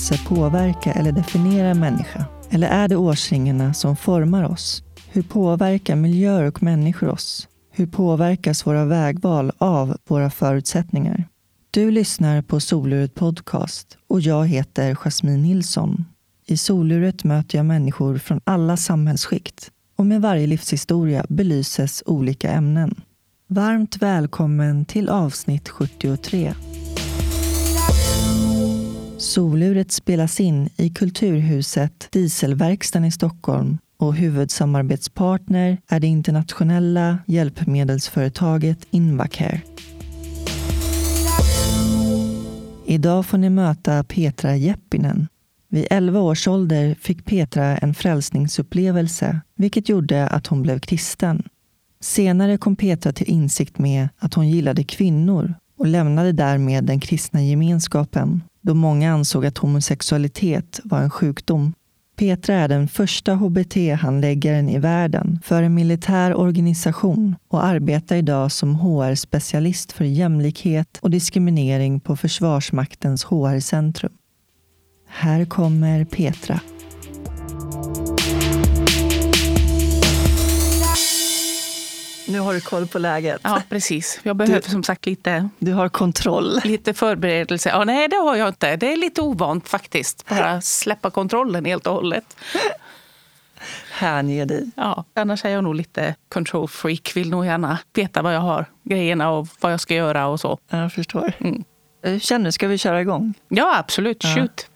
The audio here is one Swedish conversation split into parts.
Händelse påverka eller definiera en människa? Eller är det årsringarna som formar oss? Hur påverkar miljöer och människor oss? Hur påverkas våra vägval av våra förutsättningar? Du lyssnar på Soluret Podcast och jag heter Jasmine Nilsson. I Soluret möter jag människor från alla samhällsskikt och med varje livshistoria belyses olika ämnen. Varmt välkommen till avsnitt 73. Soluret spelas in i Kulturhuset Dieselverkstan i Stockholm och huvudsamarbetspartner är det internationella hjälpmedelsföretaget Invacare. Idag får ni möta Petra Jeppinen. Vid 11 års ålder fick Petra en frälsningsupplevelse, vilket gjorde att hon blev kristen. Senare kom Petra till insikt med att hon gillade kvinnor och lämnade därmed den kristna gemenskapen, då många ansåg att homosexualitet var en sjukdom. Petra är den första HBT-handläggaren i världen för en militär organisation och arbetar idag som HR-specialist för jämlikhet och diskriminering på Försvarsmaktens HR-centrum. Här kommer Petra. Nu har du koll på läget. Ja, precis. Jag behöver Du- som sagt lite, Du har kontroll. lite förberedelse. Ja, nej, det har jag inte. Det är lite ovant faktiskt. Bara släppa kontrollen helt och hållet. Hänge dig. Ja, annars är jag nog lite control freak. Vill nog gärna veta vad jag har, grejerna och vad jag ska göra och så. Jag förstår. Mm. Hur känner du? Ska vi köra igång? Ja, absolut. Ja. Shoot.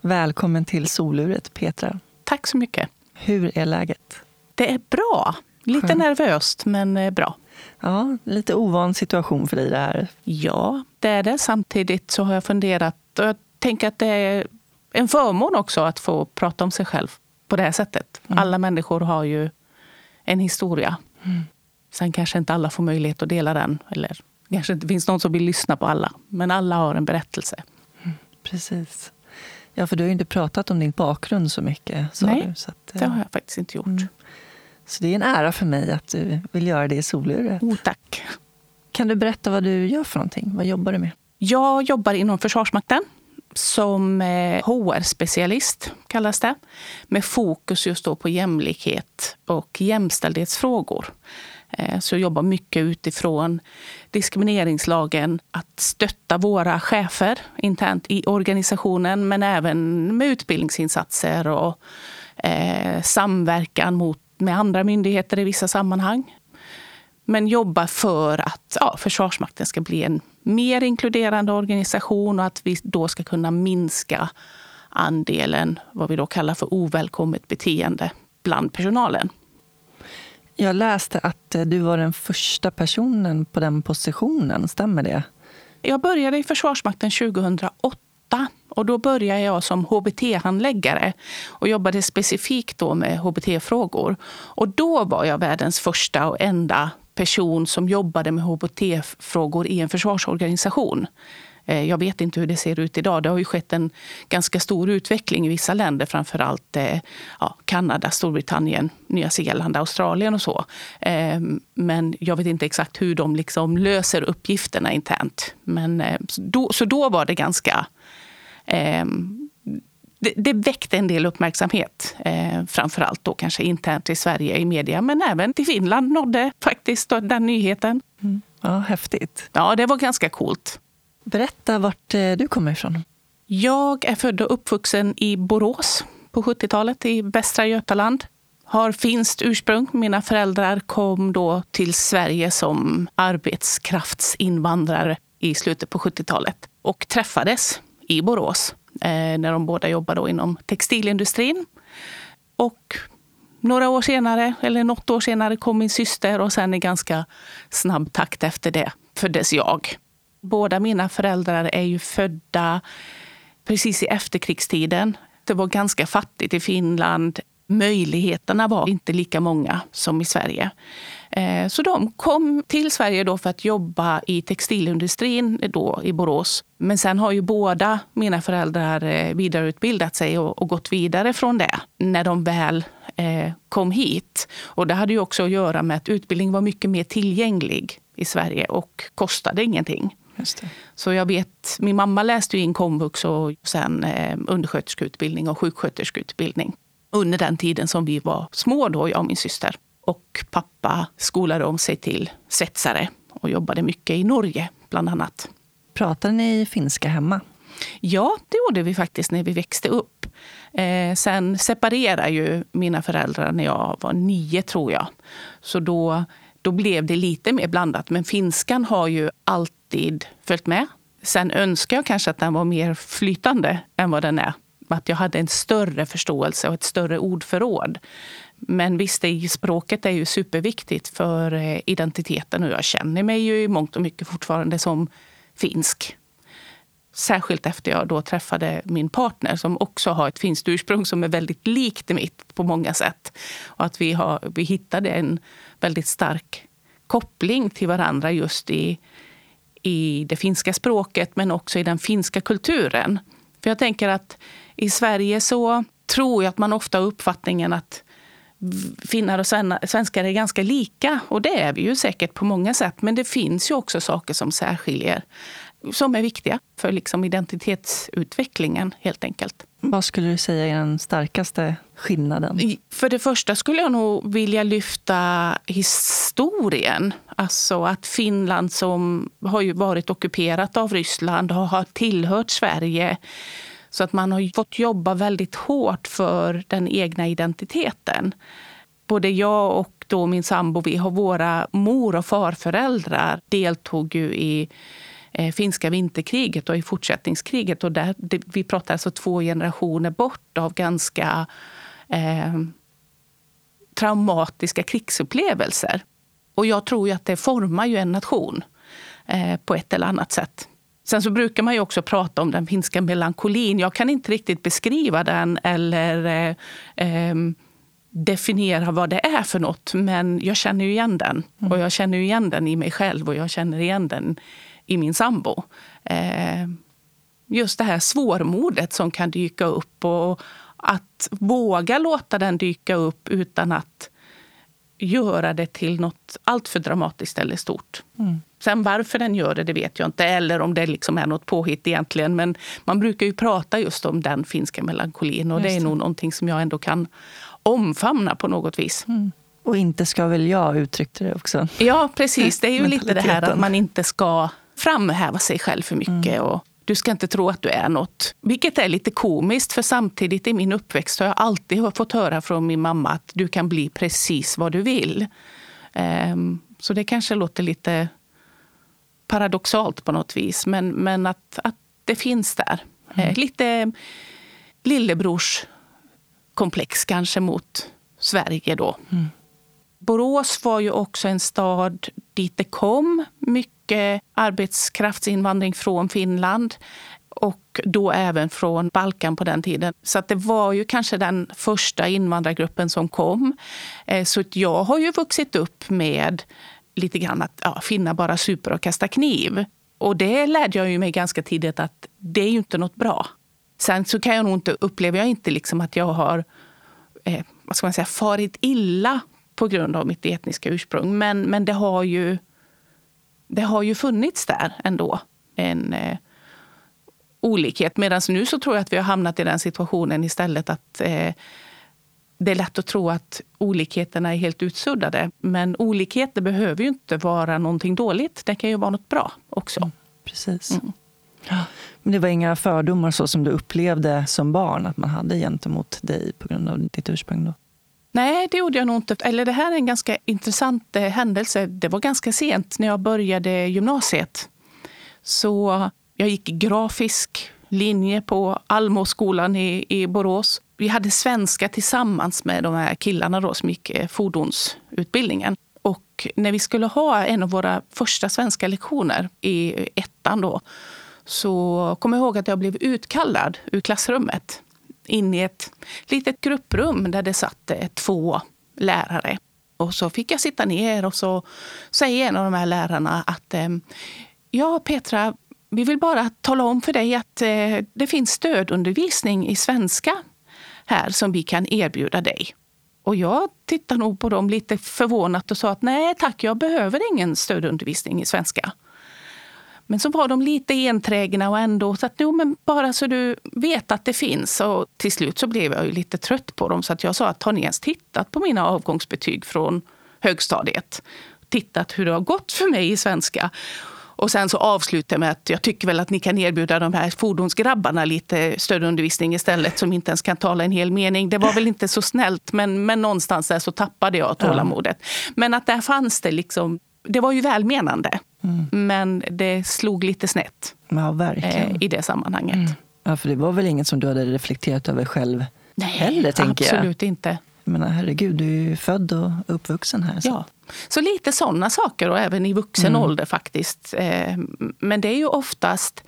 Välkommen till soluret, Petra. Tack så mycket. Hur är läget? Det är bra. Lite nervöst, men eh, bra. Ja, lite ovan situation för dig det här. Ja, det är det. Samtidigt så har jag funderat och jag tänker att det är en förmån också att få prata om sig själv på det här sättet. Mm. Alla människor har ju en historia. Mm. Sen kanske inte alla får möjlighet att dela den. Eller kanske inte finns någon som vill lyssna på alla. Men alla har en berättelse. Precis. Ja, för du har ju inte pratat om din bakgrund så mycket. Nej, du, så, att, Det eh, har jag faktiskt inte gjort. Så det är en ära för mig att du vill göra det i soluret. Oh, tack. Kan du berätta vad du gör för någonting? Vad jobbar du med? Jag jobbar inom Försvarsmakten som eh, HR-specialist, kallas det. Med fokus just då på jämlikhet och jämställdhetsfrågor. Eh, Så jag jobbar mycket utifrån diskrimineringslagen, att stötta våra chefer internt i organisationen men även med utbildningsinsatser och eh, samverkan mot, med andra myndigheter i vissa sammanhang. Men jobba för att ja, Försvarsmakten ska bli en mer inkluderande organisation och att vi då ska kunna minska andelen vad vi då kallar för ovälkommet beteende bland personalen. Jag läste att eh, du var den första personen på den positionen. Stämmer det? Jag började i Försvarsmakten 2008 och då började jag som HBT-handläggare och jobbade specifikt då med HBT-frågor. Och då var jag världens första och enda person som jobbade med HBT-frågor i en försvarsorganisation. Eh, jag vet inte hur det ser ut idag. Det har ju skett en ganska stor utveckling i vissa länder, framförallt allt ja, Kanada, Storbritannien, Nya Zeeland, Australien och så. Eh, men jag vet inte exakt hur de liksom löser uppgifterna internt. Men, så då, så då var det ganska... Eh, det, det väckte en del uppmärksamhet, eh, framförallt då kanske internt i Sverige i media, men även till Finland nådde faktiskt den nyheten. Ja, häftigt. Ja, det var ganska coolt. Berätta vart eh, du kommer ifrån. Jag är född och uppvuxen i Borås på 70-talet i Västra Götaland. Har finskt ursprung. Mina föräldrar kom då till Sverige som arbetskraftsinvandrare i slutet på 70-talet och träffades i Borås eh, när de båda jobbade inom textilindustrin. Och några år senare, eller något år senare, kom min syster och sen i ganska snabb takt efter det föddes jag. Båda mina föräldrar är ju födda precis i efterkrigstiden. Det var ganska fattigt i Finland. Möjligheterna var inte lika många som i Sverige. Eh, Så de kom till Sverige då för att jobba i textilindustrin då i Borås. Men sen har ju båda mina föräldrar eh, vidareutbildat sig och gått vidare från det när de väl eh, kom hit. Och det hade ju också att göra med att utbildning var mycket mer tillgänglig i Sverige och kostade ingenting. Så jag vet, min mamma läste ju in komvux och sen eh, undersköterskeutbildning och sjuksköterskeutbildning under den tiden som vi var små, då, jag och min syster. Och pappa skolade om sig till svetsare och jobbade mycket i Norge, bland annat. Pratar ni finska hemma? Ja, det gjorde vi faktiskt när vi växte upp. Eh, sen separerade ju mina föräldrar när jag var nio, tror jag. Så då, då blev det lite mer blandat. Men finskan har ju alltid följt med. Sen önskar jag kanske att den var mer flytande än vad den är. Att jag hade en större förståelse och ett större ordförråd. Men visst, det, språket är ju superviktigt för eh, identiteten och jag känner mig ju i mångt och mycket fortfarande som finsk. Särskilt efter jag då träffade min partner som också har ett finskt ursprung som är väldigt likt mitt på många sätt. Och att vi, har, vi hittade en väldigt stark koppling till varandra just i, i det finska språket men också i den finska kulturen. För jag tänker att i Sverige så tror jag att man ofta har uppfattningen att finnar och svenskar är ganska lika. Och det är vi ju säkert på många sätt. Men det finns ju också saker som särskiljer. Som är viktiga för liksom identitetsutvecklingen helt enkelt. Vad skulle du säga är den starkaste skillnaden? För det första skulle jag nog vilja lyfta historien. Alltså att Finland som har ju varit ockuperat av Ryssland har tillhört Sverige så att man har fått jobba väldigt hårt för den egna identiteten. Både jag och då min sambo, vi har våra mor och farföräldrar deltog ju i eh, finska vinterkriget och i fortsättningskriget. Och där, det, vi pratar alltså två generationer bort av ganska eh, traumatiska krigsupplevelser. Och jag tror ju att det formar ju en nation eh, på ett eller annat sätt. Sen så brukar man ju också prata om den finska melankolin. Jag kan inte riktigt beskriva den eller eh, eh, definiera vad det är för något. Men jag känner ju igen den. Mm. Och jag känner igen den i mig själv och jag känner igen den i min sambo. Eh, just det här svårmodet som kan dyka upp och att våga låta den dyka upp utan att göra det till något alltför dramatiskt eller stort. Mm. Sen varför den gör det, det vet jag inte. Eller om det liksom är något påhitt egentligen. Men man brukar ju prata just om den finska melankolin. Och det. det är nog någonting som jag ändå kan omfamna på något vis. Mm. Och inte ska väl jag uttryckte det också. Ja, precis. Det är ju lite det här att man inte ska framhäva sig själv för mycket. Mm. Och du ska inte tro att du är något. Vilket är lite komiskt, för samtidigt i min uppväxt har jag alltid fått höra från min mamma att du kan bli precis vad du vill. Um, så det kanske låter lite paradoxalt på något vis, men, men att, att det finns där. Mm. Eh, lite lillebrorskomplex kanske mot Sverige då. Mm. Borås var ju också en stad dit det kom mycket arbetskraftsinvandring från Finland och då även från Balkan på den tiden. Så det var ju kanske den första invandrargruppen som kom. Eh, så jag har ju vuxit upp med lite grann att ja, finna bara super och kasta kniv. Och det lärde jag ju mig ganska tidigt att det är ju inte något bra. Sen så kan jag nog inte, upplever jag inte liksom att jag har eh, vad ska man säga, farit illa på grund av mitt etniska ursprung. Men, men det, har ju, det har ju funnits där ändå. En eh, olikhet. Medan nu så tror jag att vi har hamnat i den situationen istället att eh, det är lätt att tro att olikheterna är helt utsuddade. Men olikheter behöver ju inte vara någonting dåligt. Det kan ju vara något bra också. Mm, precis. Mm. Men det var inga fördomar så som du upplevde som barn att man hade gentemot dig på grund av ditt ursprung? Då? Nej, det gjorde jag nog inte. Eller det här är en ganska intressant eh, händelse. Det var ganska sent när jag började gymnasiet. Så jag gick grafisk linje på Almåskolan i, i Borås vi hade svenska tillsammans med de här killarna då, som gick eh, fordonsutbildningen. Och när vi skulle ha en av våra första svenska lektioner i ettan då, så kom jag ihåg att jag blev utkallad ur klassrummet in i ett litet grupprum där det satt eh, två lärare. Och så fick jag sitta ner och så säger en av de här lärarna att eh, ja, Petra, vi vill bara tala om för dig att det finns stödundervisning i svenska här som vi kan erbjuda dig. Och jag tittade nog på dem lite förvånat och sa att nej tack, jag behöver ingen stödundervisning i svenska. Men så var de lite enträgna och ändå så att jo, men bara så du vet att det finns. Och till slut så blev jag ju lite trött på dem så att jag sa att har ni ens tittat på mina avgångsbetyg från högstadiet? Tittat hur det har gått för mig i svenska. Och sen så avslutar jag med att jag tycker väl att ni kan erbjuda de här fordonsgrabbarna lite stödundervisning istället som inte ens kan tala en hel mening. Det var väl inte så snällt men, men någonstans där så tappade jag tålamodet. Men att där fanns det liksom, det var ju välmenande. Mm. Men det slog lite snett ja. Eh, i det sammanhanget. Mm. Ja, för det var väl inget som du hade reflekterat över själv Nej, heller, tänker jag. absolut inte. Jag menar, herregud, du är ju född och uppvuxen här. Så. Ja, så lite sådana saker och även i vuxen mm. ålder faktiskt. Eh, men det är ju oftast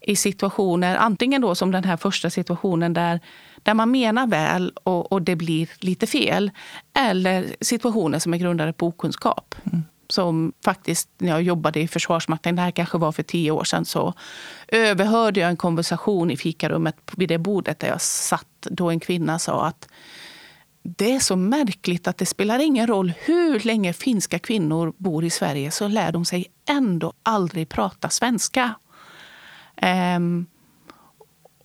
i situationer, antingen då som den här första situationen där, där man menar väl och, och det blir lite fel. Eller situationer som är grundade på okunskap. Mm. Som faktiskt när jag jobbade i Försvarsmakten, det här kanske var för tio år sedan, så överhörde jag en konversation i fikarummet vid det bordet där jag satt. Då en kvinna sa att det är så märkligt att det spelar ingen roll hur länge finska kvinnor bor i Sverige så lär de sig ändå aldrig prata svenska. Um,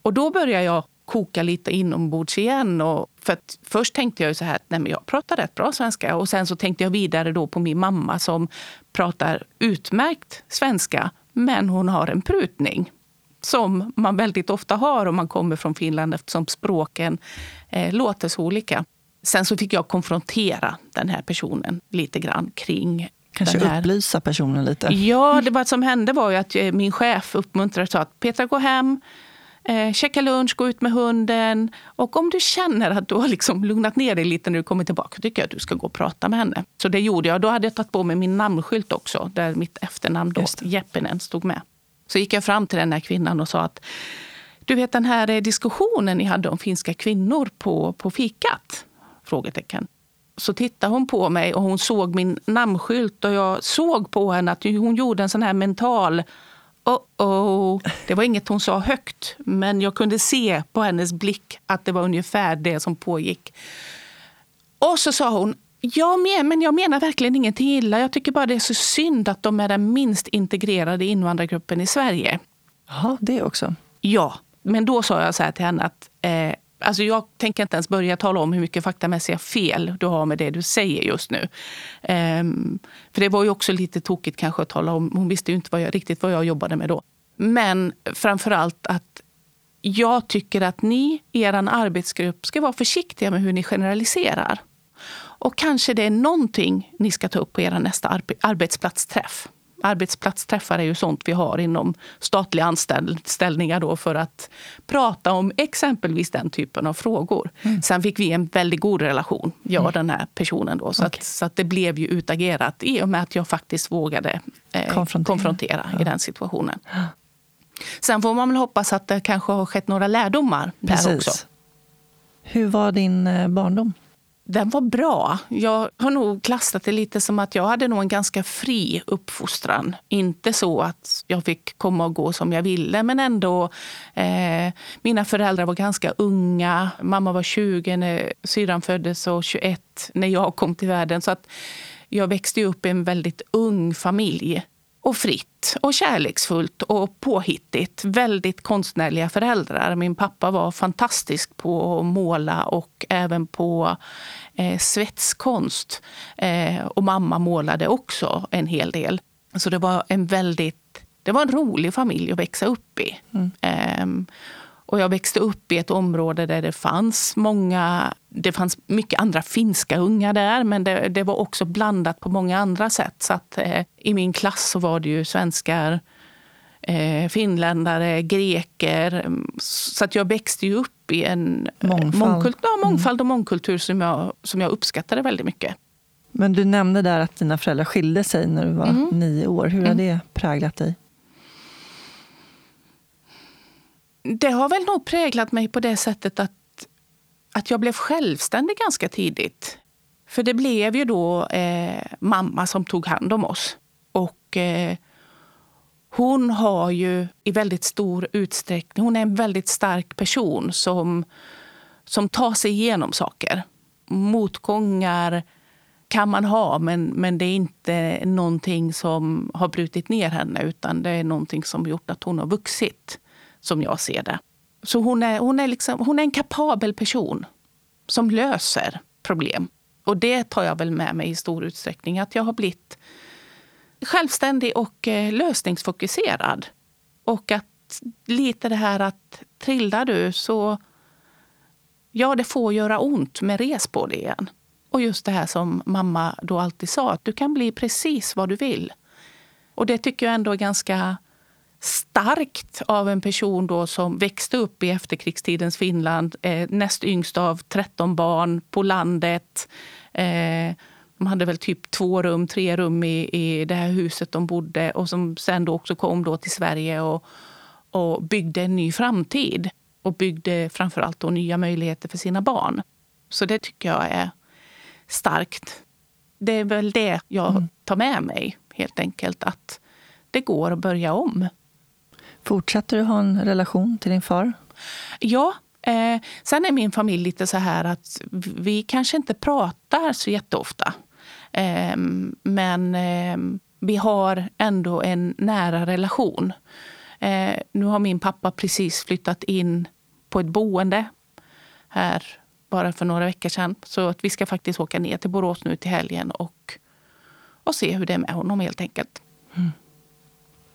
och då börjar jag koka lite inombords igen. Och för först tänkte jag så här, nej men jag pratar rätt bra svenska. Och sen så tänkte jag vidare då på min mamma som pratar utmärkt svenska, men hon har en prutning som man väldigt ofta har om man kommer från Finland eftersom språken eh, låter så olika. Sen så fick jag konfrontera den här personen lite grann kring Kanske den här. upplysa personen lite? Ja, det vad som hände var ju att eh, min chef uppmuntrade och sa att Petra, gå hem, eh, checka lunch, gå ut med hunden. Och om du känner att du har liksom lugnat ner dig lite när du kommer tillbaka, tycker jag att du ska gå och prata med henne. Så det gjorde jag. Då hade jag tagit på mig min namnskylt också, där mitt efternamn då, Jeppinen, stod med. Så gick jag fram till den här kvinnan och sa att du vet den här eh, diskussionen ni hade om finska kvinnor på, på fikat. Frågetecken. Så tittade hon på mig och hon såg min namnskylt och jag såg på henne att hon gjorde en sån här mental Oh oh. Det var inget hon sa högt, men jag kunde se på hennes blick att det var ungefär det som pågick. Och så sa hon, jag men, men jag menar verkligen ingenting illa. Jag tycker bara det är så synd att de är den minst integrerade invandrargruppen i Sverige. Jaha, det också? Ja, men då sa jag så här till henne att eh, Alltså jag tänker inte ens börja tala om hur mycket faktamässiga fel du har med det du säger just nu. Um, för det var ju också lite tokigt kanske att tala om. Hon visste ju inte vad jag, riktigt vad jag jobbade med då. Men framför allt att jag tycker att ni i er arbetsgrupp ska vara försiktiga med hur ni generaliserar. Och kanske det är någonting ni ska ta upp på er nästa arbetsplatsträff arbetsplatsträffar är ju sånt vi har inom statliga anställningar då för att prata om exempelvis den typen av frågor. Mm. Sen fick vi en väldigt god relation, jag och mm. den här personen. Då, så, okay. att, så att det blev ju utagerat i och med att jag faktiskt vågade eh, konfrontera, konfrontera ja. i den situationen. Sen får man väl hoppas att det kanske har skett några lärdomar Precis. där också. Hur var din eh, barndom? Den var bra. Jag har nog klassat det lite som att jag hade nog en ganska fri uppfostran. Inte så att jag fick komma och gå som jag ville, men ändå. Eh, mina föräldrar var ganska unga. Mamma var 20 när syrran föddes och 21 när jag kom till världen. Så att jag växte upp i en väldigt ung familj och fritt och kärleksfullt och påhittigt. Väldigt konstnärliga föräldrar. Min pappa var fantastisk på att måla och även på eh, svetskonst. Eh, och mamma målade också en hel del. Så det var en väldigt det var en rolig familj att växa upp i. Mm. Eh, och jag växte upp i ett område där det fanns många, det fanns mycket andra finska unga där, men det, det var också blandat på många andra sätt. Så att, eh, I min klass så var det ju svenskar, eh, finländare, greker. Så att jag växte ju upp i en eh, mångfald, mångkult, ja, mångfald och mångkultur som jag, som jag uppskattade väldigt mycket. Men du nämnde där att dina föräldrar skilde sig när du var mm. nio år. Hur har mm. det präglat dig? Det har väl nog präglat mig på det sättet att, att jag blev självständig ganska tidigt. För det blev ju då eh, mamma som tog hand om oss. Och eh, hon har ju i väldigt stor utsträckning, hon är en väldigt stark person som, som tar sig igenom saker. motgångar kan man ha, men, men det är inte någonting som har brutit ner henne utan det är någonting som gjort att hon har vuxit, som jag ser det. Så hon är, hon är, liksom, hon är en kapabel person som löser problem. Och det tar jag väl med mig i stor utsträckning. Att jag har blivit självständig och eh, lösningsfokuserad. Och att lite det här att trillar du så... Ja, det får göra ont, men res på det igen. Och just det här som mamma då alltid sa, att du kan bli precis vad du vill. Och det tycker jag ändå är ganska starkt av en person då som växte upp i efterkrigstidens Finland, eh, näst yngst av 13 barn på landet. Eh, de hade väl typ två rum, tre rum i, i det här huset de bodde och som sen då också kom då till Sverige och, och byggde en ny framtid. Och byggde framförallt då nya möjligheter för sina barn. Så det tycker jag är starkt. Det är väl det jag mm. tar med mig helt enkelt. Att det går att börja om. Fortsätter du ha en relation till din far? Ja. Eh, sen är min familj lite så här att vi kanske inte pratar så jätteofta. Eh, men eh, vi har ändå en nära relation. Eh, nu har min pappa precis flyttat in på ett boende här bara för några veckor sedan. Så att vi ska faktiskt åka ner till Borås nu till helgen och, och se hur det är med honom helt enkelt. Mm.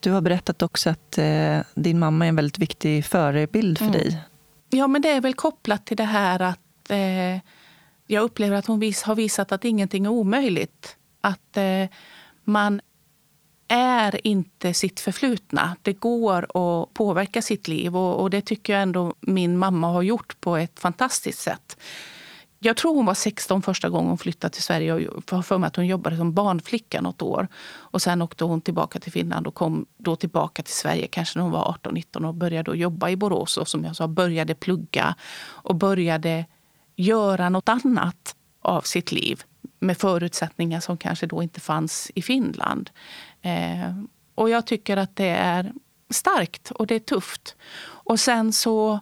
Du har berättat också att eh, din mamma är en väldigt viktig förebild för mm. dig. Ja, men det är väl kopplat till det här att eh, jag upplever att hon vis, har visat att ingenting är omöjligt. Att eh, man är inte sitt förflutna. Det går att påverka sitt liv och, och, det tycker jag ändå min mamma har gjort på ett fantastiskt sätt. Jag tror hon var 16 första gången hon flyttade till Sverige Jag har för mig att hon jobbade som barnflicka något år. Och sen åkte hon tillbaka till Finland och kom då tillbaka till Sverige kanske när hon var 18-19 och började då jobba i Borås och som jag sa började plugga och började göra något annat av sitt liv med förutsättningar som kanske då inte fanns i Finland. Eh, och jag tycker att det är starkt och det är tufft. Och sen så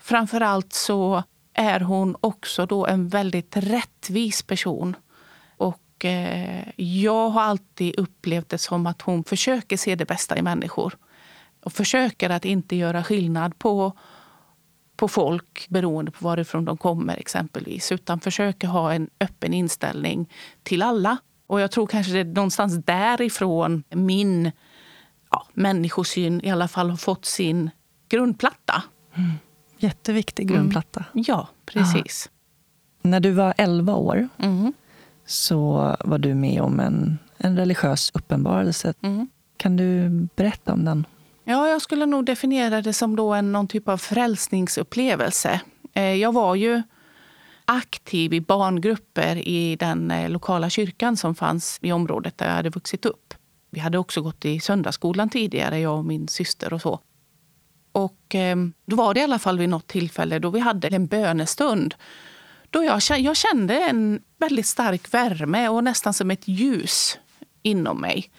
framför allt så är hon också då en väldigt rättvis person. Och eh, jag har alltid upplevt det som att hon försöker se det bästa i människor. Och försöker att inte göra skillnad på, på folk beroende på varifrån de kommer exempelvis. Utan försöker ha en öppen inställning till alla. Och jag tror kanske det är någonstans därifrån min ja, människosyn i alla fall har fått sin grundplatta. Mm. Jätteviktig grundplatta. Mm. Ja, precis. Aha. När du var 11 år mm. så var du med om en, en religiös uppenbarelse. Mm. Kan du berätta om den? Ja, jag skulle nog definiera det som då en, någon typ av frälsningsupplevelse. Eh, jag var ju aktiv i barngrupper i den eh, lokala kyrkan som fanns i området där jag hade vuxit upp. Vi hade också gått i söndagsskolan tidigare, jag och min syster och så. Och ehm, då var det i alla fall vid något tillfälle då vi hade en bönestund. Då jag, jag kände en väldigt stark värme och nästan som ett ljus inom mig.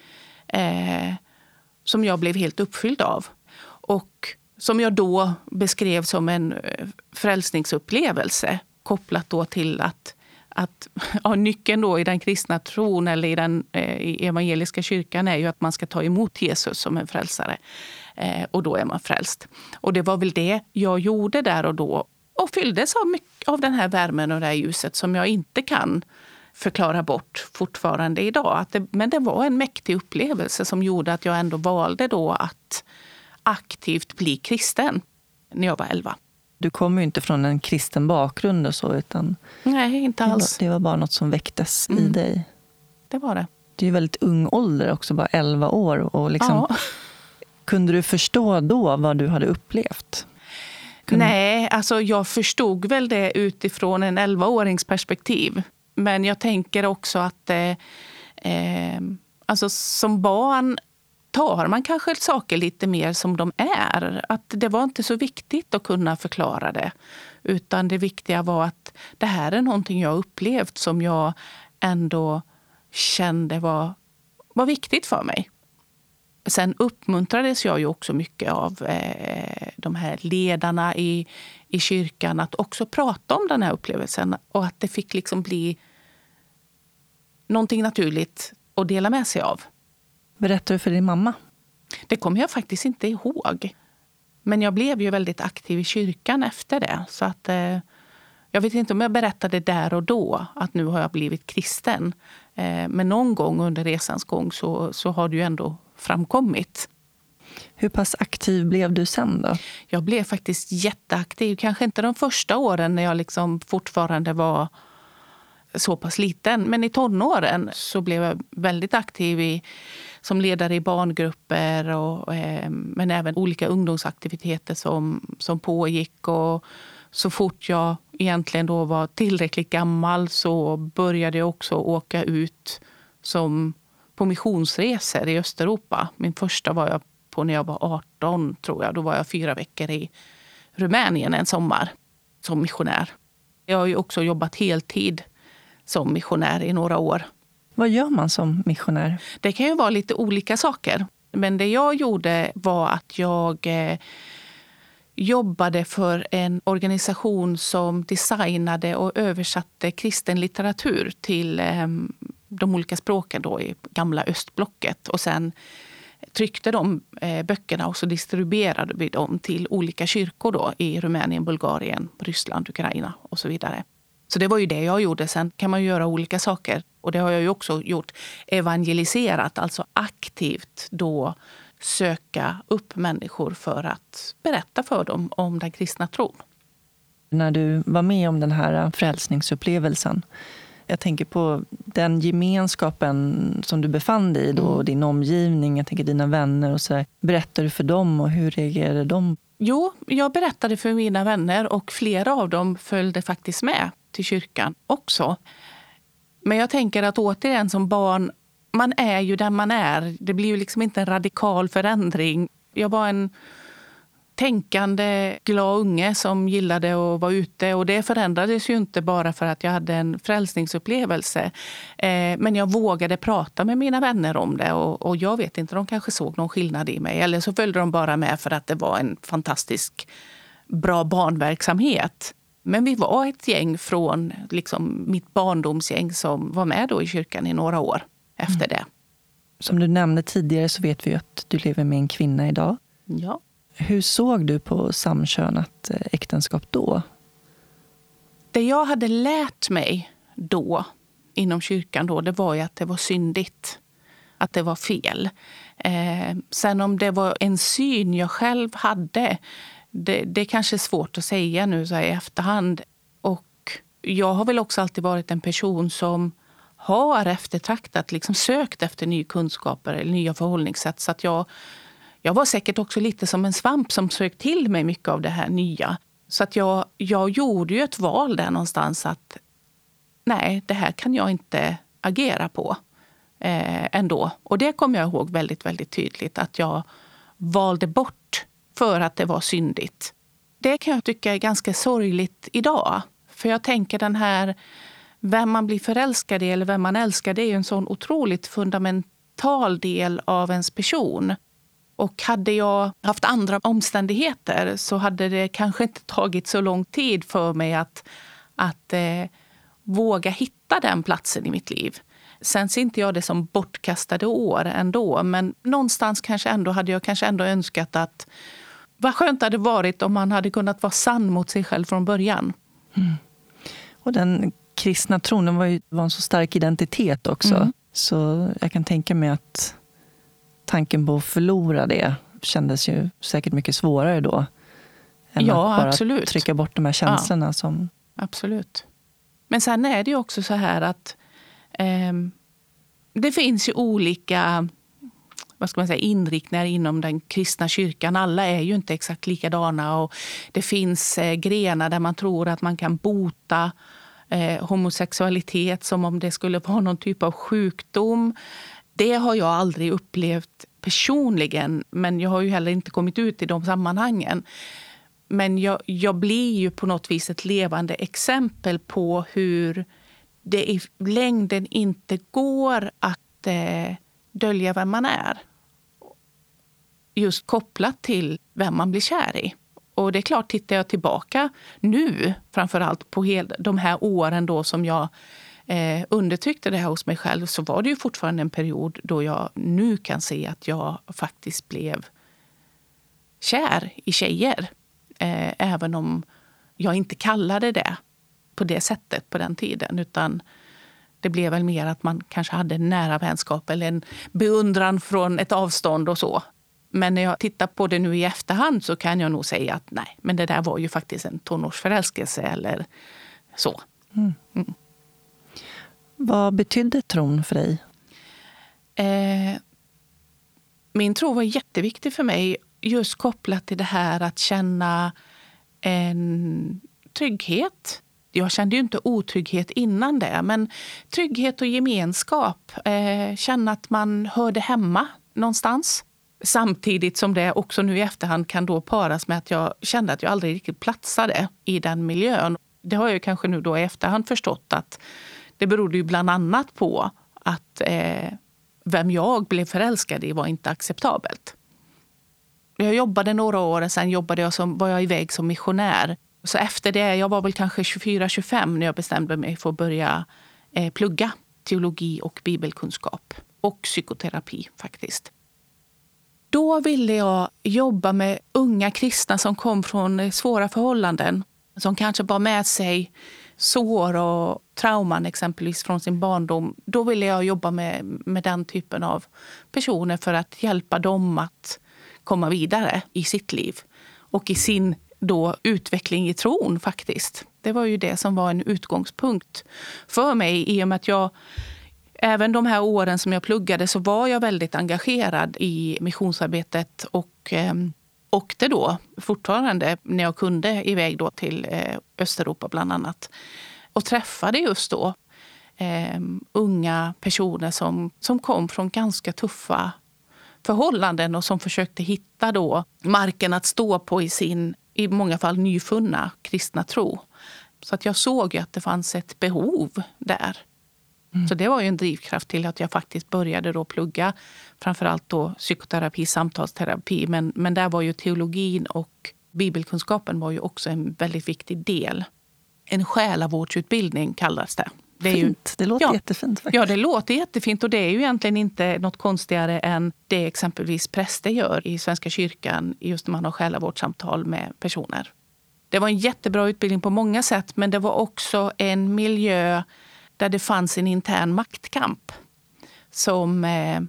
Eh, som jag blev helt uppfylld av. Och som jag då beskrev som en eh, frälsningsupplevelse kopplat då till att, att ja, nyckeln då i den kristna tron eller i den eh, i evangeliska kyrkan är ju att man ska ta emot Jesus som en frälsare. Eh, och då är man frälst. Och det var väl det jag gjorde där och då och fylldes av, mycket, av den här värmen och det här ljuset som jag inte kan förklara bort fortfarande idag. Att det, men det var en mäktig upplevelse som gjorde att jag ändå valde då att aktivt bli kristen när jag var 11. Du kommer ju inte från en kristen bakgrund och så, utan Nej, inte alls. Det var, bara något som väcktes mm. i dig. Det var det. Det är ju väldigt ung ålder också, bara 11 år. Och liksom, ja. Kunde du förstå då vad du hade upplevt? Kunde... Nej, alltså jag förstod väl det utifrån en 11-årings perspektiv. Men jag tänker också att eh, eh, alltså som barn tar man kanske saker lite mer som de är. Att det var inte så viktigt att kunna förklara det. Utan det viktiga var att det här är någonting jag upplevt som jag ändå kände var, var viktigt för mig. Sen uppmuntrades jag ju också mycket av eh, de här ledarna i, i kyrkan att också prata om den här upplevelsen och att det fick liksom bli någonting naturligt att dela med sig av. Berättar du för din mamma? Det kommer jag faktiskt inte ihåg. Men jag blev ju väldigt aktiv i kyrkan efter det. Så att, eh, jag vet inte om jag berättade där och då att nu har jag blivit kristen. Eh, men någon gång under resans gång så, så har det ju ändå framkommit. Hur pass aktiv blev du sen då? Jag blev faktiskt jätteaktiv. Kanske inte de första åren när jag liksom fortfarande var så pass liten. Men i tonåren så blev jag väldigt aktiv i, som ledare i barngrupper och, eh, men även olika ungdomsaktiviteter som, som pågick. Och så fort jag egentligen då var tillräckligt gammal så började jag också åka ut som på missionsresor i Östeuropa. Min första var jag på när jag var 18, tror jag. Då var jag fyra veckor i Rumänien en sommar som missionär. Jag har ju också jobbat heltid som missionär i några år. Vad gör man som missionär? Det kan ju vara lite olika saker. Men det jag gjorde var att jag eh, jobbade för en organisation som designade och översatte kristen litteratur till eh, de olika språken då i gamla östblocket. Och sen tryckte de eh, böckerna och så distribuerade vi dem till olika kyrkor då, i Rumänien, Bulgarien, Ryssland, Ukraina och så vidare. Så det var ju det jag gjorde. Sen kan man göra olika saker. Och det har jag ju också gjort. Evangeliserat, alltså aktivt då söka upp människor för att berätta för dem om den kristna tron. När du var med om den här frälsningsupplevelsen, jag tänker på den gemenskapen som du befann dig i då, mm. din omgivning, jag tänker dina vänner och så där. Berättade du för dem och hur reagerade de? Jo, jag berättade för mina vänner och flera av dem följde faktiskt med till kyrkan också. Men jag tänker att återigen som barn, man är ju den man är. Det blir ju liksom inte en radikal förändring. Jag var en tänkande, glad unge som gillade att vara ute. Och det förändrades ju inte bara för att jag hade en frälsningsupplevelse. Eh, men jag vågade prata med mina vänner om det och, och, jag vet inte, de kanske såg någon skillnad i mig. Eller så följde de bara med för att det var en fantastisk bra barnverksamhet. Men vi var ett gäng från liksom, mitt barndomsgäng som var med då i kyrkan i några år efter mm. det. Som du nämnde tidigare så vet vi att du lever med en kvinna idag. Ja. Hur såg du på samkönat eh, äktenskap då? Det jag hade lärt mig då, inom kyrkan, då, det var ju att det var syndigt. Att det var fel. Eh, sen om det var en syn jag själv hade, det, det kanske är svårt att säga nu så i efterhand. Och jag har väl också alltid varit en person som har eftertraktat, liksom sökt efter nya kunskaper eller nya förhållningssätt. Så att jag jag var säkert också lite som en svamp som sökte till mig mycket av det här nya. Så att jag, jag gjorde ju ett val där någonstans att nej, det här kan jag inte agera på eh, ändå. Och det kommer jag ihåg väldigt, väldigt tydligt att jag valde bort för att det var syndigt. Det kan jag tycka är ganska sorgligt idag. För jag tänker den här vem man blir förälskad i eller vem man älskar, det är en sån otroligt fundamental del av ens person. Och hade jag haft andra omständigheter så hade det kanske inte tagit så lång tid för mig att, att eh, våga hitta den platsen i mitt liv. Sen ser inte jag det som bortkastade år ändå, men någonstans kanske ändå hade jag kanske ändå önskat att vad skönt det hade varit om man hade kunnat vara sann mot sig själv från början. Mm. Och den kristna tron var, ju, var en så stark identitet också. Mm. Så jag kan tänka mig att tanken på att förlora det kändes ju säkert mycket svårare då. Än ja, att bara absolut. trycka bort de här känslorna. Ja, som... Absolut. Men sen är det ju också så här att eh, det finns ju olika vad ska man säga, inriktningar inom den kristna kyrkan. Alla är ju inte exakt likadana. Och det finns eh, grenar där man tror att man kan bota eh, homosexualitet som om det skulle vara någon typ av sjukdom. Det har jag aldrig upplevt personligen, men jag har ju heller inte kommit ut i de sammanhangen. Men jag, jag blir ju på något vis ett levande exempel på hur det i längden inte går att eh, dölja vem man är just kopplat till vem man blir kär i. Och det är klart, tittar jag tillbaka nu, framför allt på hel, de här åren då som jag eh, undertryckte det här hos mig själv, så var det ju fortfarande en period då jag nu kan se att jag faktiskt blev kär i tjejer. Eh, även om jag inte kallade det på det sättet på den tiden. Utan det blev väl mer att man kanske hade en nära vänskap eller en beundran från ett avstånd och så. Men när jag tittar på det nu i efterhand så kan jag nog säga att nej, men det där var ju faktiskt en tonårsförälskelse eller så. Mm. Mm. Vad betydde tron för dig? Eh, min tro var jätteviktig för mig just kopplat till det här att känna en trygghet. Jag kände ju inte otrygghet innan det, men trygghet och gemenskap. Eh, känna att man hörde hemma någonstans. Samtidigt som det också nu i efterhand kan då paras med att jag kände att jag aldrig riktigt platsade i den miljön. Det har jag kanske nu då i efterhand förstått att det berodde ju bland annat på att eh, vem jag blev förälskad i var inte acceptabelt. Jag jobbade några år och sen jobbade jag som, var jag iväg som missionär. Så efter det, jag var väl kanske 24-25 när jag bestämde mig för att börja eh, plugga teologi och bibelkunskap. Och psykoterapi faktiskt. Då ville jag jobba med unga kristna som kom från eh, svåra förhållanden. Som kanske bar med sig sår och trauman exempelvis från sin barndom. Då ville jag jobba med, med den typen av personer för att hjälpa dem att komma vidare i sitt liv och i sin då utveckling i tron faktiskt. Det var ju det som var en utgångspunkt för mig i och med att jag Även de här åren som jag pluggade så var jag väldigt engagerad i missionsarbetet och eh, åkte då fortfarande när jag kunde iväg då till eh, Östeuropa bland annat. Och träffade just då eh, unga personer som, som kom från ganska tuffa förhållanden och som försökte hitta då marken att stå på i sin, i många fall nyfunna kristna tro. Så att jag såg att det fanns ett behov där. Mm. Så det var ju en drivkraft till att jag faktiskt började då plugga framförallt då psykoterapi, samtalsterapi. Men, men där var ju teologin och bibelkunskapen var ju också en väldigt viktig del. En själavårdsutbildning kallas det. Det, är ju, det låter ja, jättefint. Faktiskt. Ja, det låter jättefint och det är ju egentligen inte något konstigare än det exempelvis präster gör i Svenska kyrkan just när man har själavårdssamtal med personer. Det var en jättebra utbildning på många sätt men det var också en miljö där det fanns en intern maktkamp som, eh,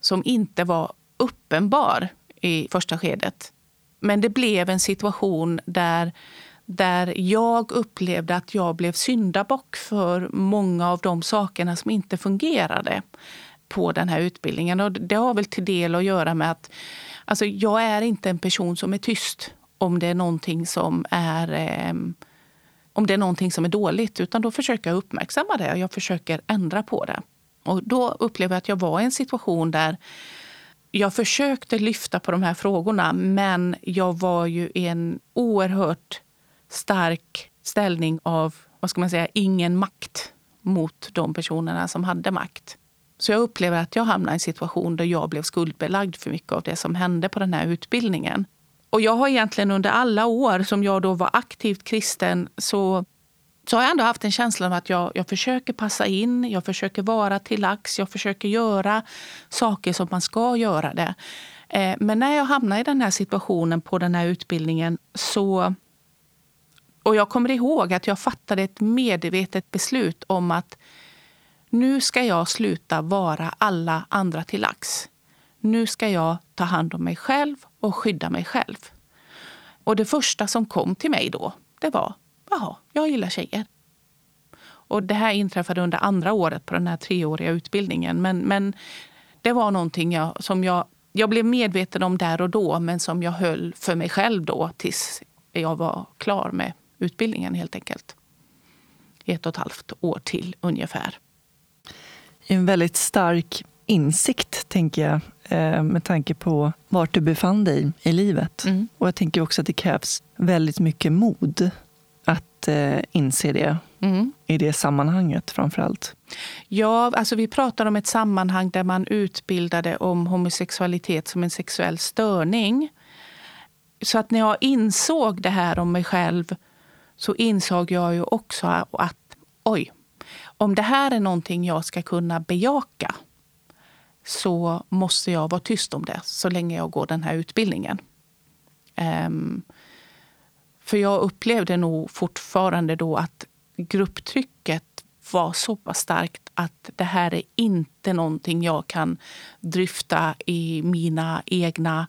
som inte var uppenbar i första skedet. Men det blev en situation där där jag upplevde att jag blev syndabock för många av de sakerna som inte fungerade på den här utbildningen. Och det har väl till del att göra med att alltså, jag är inte en person som är tyst om det är någonting som är eh, om det är någonting som är dåligt. Utan då försöker jag uppmärksamma det och jag försöker ändra på det. Och då upplevde jag att jag var i en situation där jag försökte lyfta på de här frågorna men jag var ju i en oerhört stark ställning av vad ska man säga, ingen makt mot de personerna som hade makt. Så jag upplever att jag hamnade i en situation där jag blev skuldbelagd för mycket av det som hände på den här utbildningen. Och jag har egentligen under alla år som jag då var aktivt kristen så, så har jag ändå haft en känsla av att jag, jag försöker passa in, jag försöker vara till lax, jag försöker göra saker som man ska göra det. Eh, men när jag hamnade i den här situationen på den här utbildningen så och jag kommer ihåg att jag fattade ett medvetet beslut om att nu ska jag sluta vara alla andra till lax. Nu ska jag ta hand om mig själv och skydda mig själv. Och det första som kom till mig då, det var jaha, jag gillar tjejer. Och det här inträffade under andra året på den här treåriga utbildningen. Men, men det var någonting jag, som jag, jag blev medveten om där och då men som jag höll för mig själv då tills jag var klar med utbildningen helt enkelt. Ett och ett halvt år till ungefär. En väldigt stark insikt, tänker jag, eh, med tanke på vart du befann dig i livet. Mm. Och jag tänker också att det krävs väldigt mycket mod att eh, inse det. mm. i det sammanhanget framför allt? Ja, alltså vi pratar om ett sammanhang där man utbildade om homosexualitet som en sexuell störning. Så att när jag insåg det här om mig själv så insåg jag ju också att oj, om det här är någonting jag ska kunna bejaka så måste jag vara tyst om det så länge jag går den här utbildningen. Um, för jag upplevde nog fortfarande då att grupptrycket var så pass starkt att det här är inte någonting jag kan dryfta i mina egna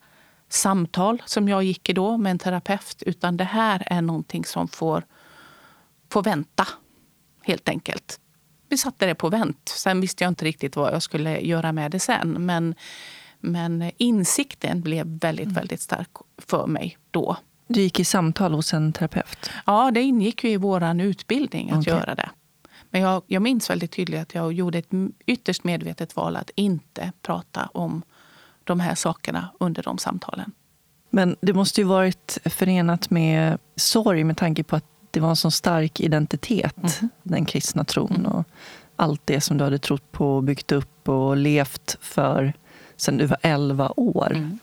samtal som jag gick i då med en terapeut. Utan det här är någonting som får, får vänta, helt enkelt. Vi satte det på vänt. Sen visste jag inte riktigt vad jag skulle göra med det sen. Men, men insikten blev väldigt, mm. väldigt stark för mig då. Du gick i samtal hos en terapeut? Ja, det ingick ju i vår utbildning att okay. göra det. Men jag, jag minns väldigt tydligt att jag gjorde ett ytterst medvetet val att inte prata om de här sakerna under de samtalen. Men det måste ju varit förenat med sorg med tanke på att det var en så stark identitet, mm. den kristna tron. Mm. Och allt det som du hade trott på, och byggt upp och levt för sen du var 11 år. Mm.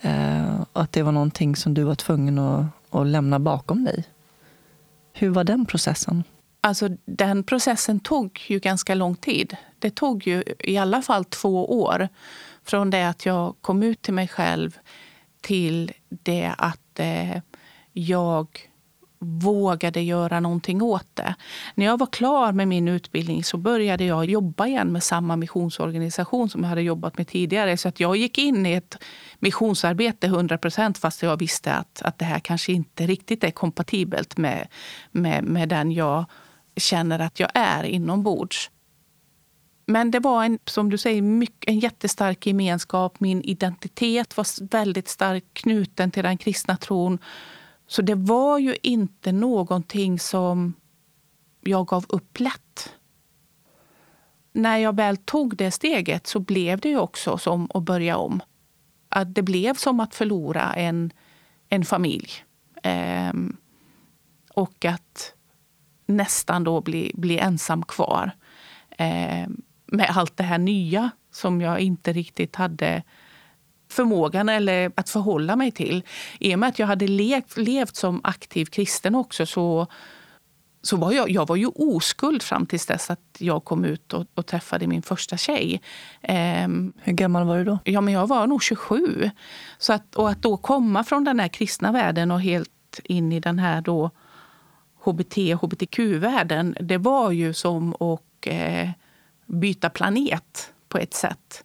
Eh, att det var någonting som du var tvungen att, att lämna bakom dig. Hur var den processen? Alltså, den processen tog ju ganska lång tid. Det tog ju i alla fall två år från det att jag kom ut till mig själv till det att eh, jag vågade göra någonting åt det. När jag var klar med min utbildning så började jag jobba igen med samma missionsorganisation som jag hade jobbat med tidigare. Så att jag gick in i ett missionsarbete 100 procent fast jag visste att, att det här kanske inte riktigt är kompatibelt med, med, med den jag känner att jag är inombords. Men det var en, som du säger, mycket, en jättestark gemenskap. Min identitet var väldigt starkt knuten till den kristna tron. Så det var ju inte någonting som jag gav upp lätt. När jag väl tog det steget så blev det ju också som att börja om. Att det blev som att förlora en, en familj. Ehm, och att nästan då bli, bli ensam kvar. Ehm, med allt det här nya som jag inte riktigt hade förmågan eller att förhålla mig till. I och med att jag hade levt, levt som aktiv kristen också så, så var jag, jag var ju oskuld fram tills dess att jag kom ut och, och träffade min första tjej. Um, Hur gammal var du då? Ja, men jag var nog 27. Så att, och att då komma från den här kristna världen och helt in i den här då hbt hbtq-världen, det var ju som att eh, byta planet på ett sätt.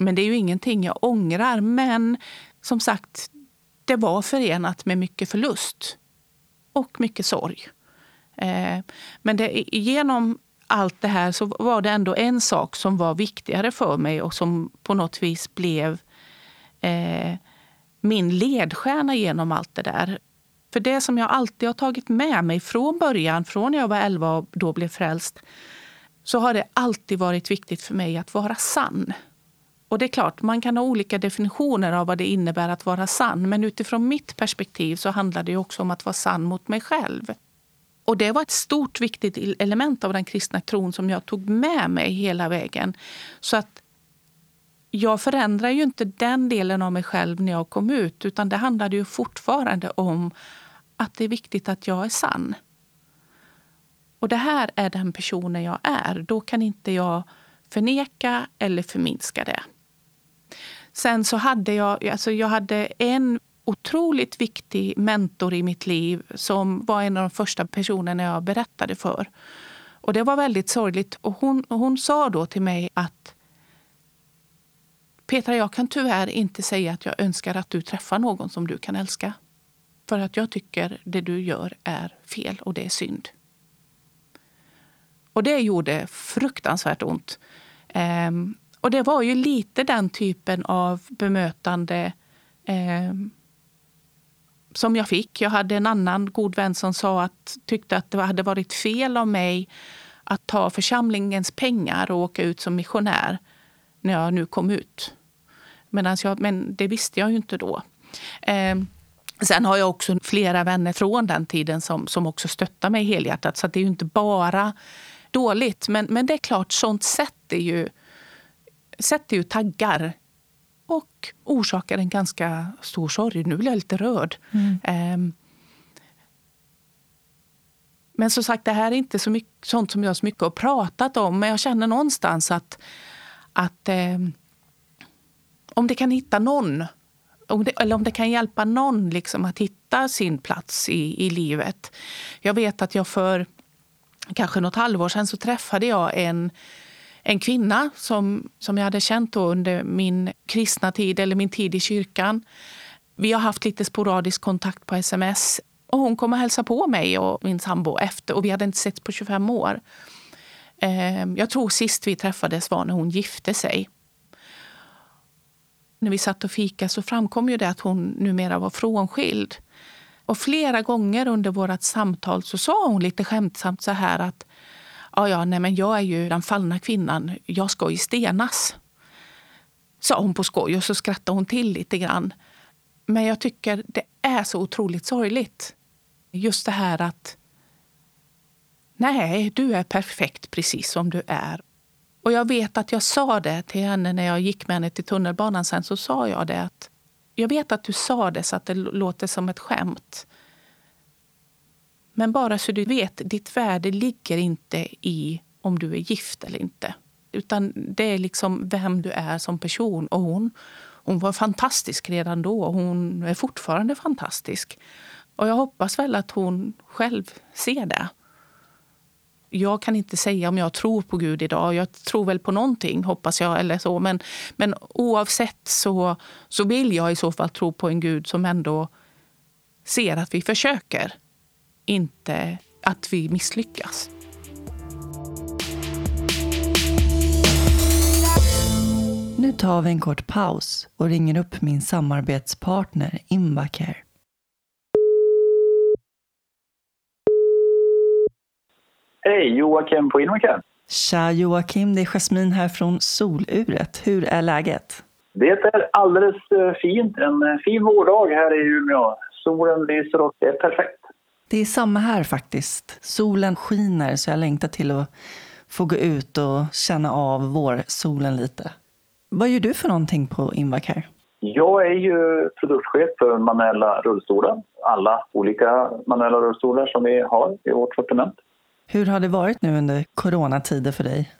Men det är ju ingenting jag ångrar. Men som sagt, det var förenat med mycket förlust och mycket sorg. Eh, men det, genom allt det här så var det ändå en sak som var viktigare för mig och som på något vis blev eh, min ledstjärna genom allt det där. För det som jag alltid har tagit med mig från början, från när jag var 11 och då blev frälst, så har det alltid varit viktigt för mig att vara sann. Och det är klart, man kan ha olika definitioner av vad det innebär att vara sann. Men utifrån mitt perspektiv så handlar det också om att vara sann mot mig själv. Och det var ett stort viktigt element av den kristna tron som jag tog med mig hela vägen. Så att jag förändrar ju inte den delen av mig själv när jag kom ut. Utan det handlade ju fortfarande om att det är viktigt att jag är sann. Och det här är den personen jag är. Då kan inte jag förneka eller förminska det. Sen så hade jag, alltså jag hade en otroligt viktig mentor i mitt liv som var en av de första personerna jag berättade för. Och Det var väldigt sorgligt. Och hon, hon sa då till mig att Petra, jag kan tyvärr inte säga att jag önskar att du träffar någon som du kan älska. För att jag tycker det du gör är fel och det är synd. Och det gjorde fruktansvärt ont. Ehm, och det var ju lite den typen av bemötande eh, som jag fick. Jag hade en annan god vän som sa att, tyckte att det hade varit fel av mig att ta församlingens pengar och åka ut som missionär när jag nu kom ut. jag, men det visste jag ju inte då. Eh, Sen har jag också flera vänner från den tiden som, som också stöttar mig helhjärtat. Så det är ju inte bara dåligt. Men, men det är klart, sånt sätter ju, sätter ju taggar och orsakar en ganska stor sorg. Nu blir jag lite rörd. Mm. Um, men som sagt, det här är inte så mycket, sånt som jag så mycket har pratat om. Men jag känner någonstans att, att eh, om det kan hitta någon om det, eller om det kan hjälpa någon liksom att hitta sin plats i, i livet. Jag vet att jag för kanske något halvår sedan så träffade jag en, en kvinna som, som jag hade känt under min kristna tid eller min tid i kyrkan. Vi har haft lite sporadisk kontakt på sms. Och hon kom och hälsade på mig och min sambo efter och vi hade inte sett på 25 år. Ehm, jag tror sist vi träffades var när hon gifte sig. När vi satt och fika så framkom ju det att hon numera var frånskild. Och flera gånger under vårt samtal så sa hon lite skämtsamt så här att ja, ja, nej, men jag är ju den fallna kvinnan, jag ska ju stenas. Sa hon på skoj och så skrattade hon till lite grann. Men jag tycker det är så otroligt sorgligt. Just det här att nej, du är perfekt precis som du är. Och jag vet att jag sa det till henne när jag gick med henne till tunnelbanan sen. Så sa jag det att jag vet att du sa det så att det låter som ett skämt. Men bara så du vet, ditt värde ligger inte i om du är gift eller inte. Utan det är liksom vem du är som person. Och hon, hon var fantastisk redan då och hon är fortfarande fantastisk. Och jag hoppas väl att hon själv ser det jag kan inte säga om jag tror på Gud idag. Jag tror väl på någonting, hoppas jag. eller så. Men, men oavsett så, så vill jag i så fall tro på en Gud som ändå ser att vi försöker. Inte att vi misslyckas. Nu tar vi en kort paus och ringer upp min samarbetspartner Invacare. Hej, Joakim på Innocar. Tja Joakim, det är Jasmin här från Soluret. Hur är läget? Det är alldeles eh, fint. En eh, fin vårdag här i Umeå. Solen lyser och det är perfekt. Det är samma här faktiskt. Solen skiner så jag längtar till att få gå ut och känna av vårsolen lite. Vad gör du för någonting på Invacare? Jag är ju produktchef för manuella rullstolar. Alla olika manuella rullstolar som vi har i vårt sortiment. Hur har det varit nu under coronatider för dig?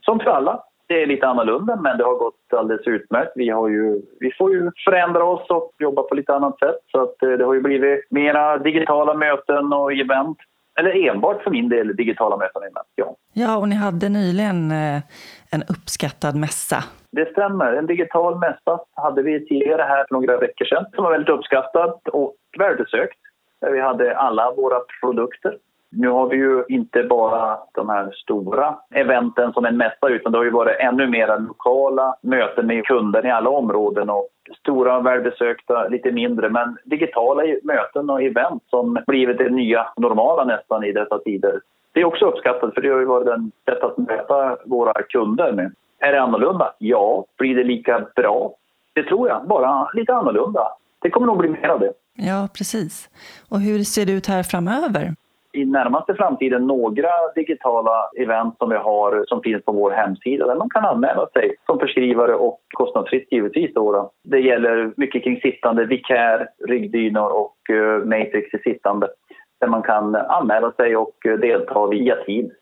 Som för alla. Det är lite annorlunda, men det har gått alldeles utmärkt. Vi, har ju, vi får ju förändra oss och jobba på lite annat sätt. Så att eh, det har ju blivit mera digitala möten och event. Eller enbart för min del digitala möten och event, ja. Ja, och ni hade nyligen eh, en uppskattad mässa. Det stämmer. En digital mässa hade vi tidigare här för några veckor sedan som var väldigt uppskattad och välbesökt. Där vi hade alla våra produkter nu har vi ju inte bara de här stora eventen som en mässa utan det har ju varit ännu mer lokala möten med kunder i alla områden och stora välbesökta, lite mindre, men digitala möten och event som blivit det nya normala nästan i dessa tider. Det är också uppskattat för det har ju varit ett sätt att möta våra kunder med. Är det annorlunda? Ja. Blir det lika bra? Det tror jag, bara lite annorlunda. Det kommer nog bli mer av det. Ja, precis. Och hur ser det ut här framöver? I närmaste framtiden några digitala event som vi har som finns på vår hemsida där man kan anmäla sig som förskrivare och kostnadsfritt givetvis. Då. Det gäller mycket kring sittande, vikär, ryggdynor och uh, matrix i sittande där man kan anmäla sig och delta via Teams.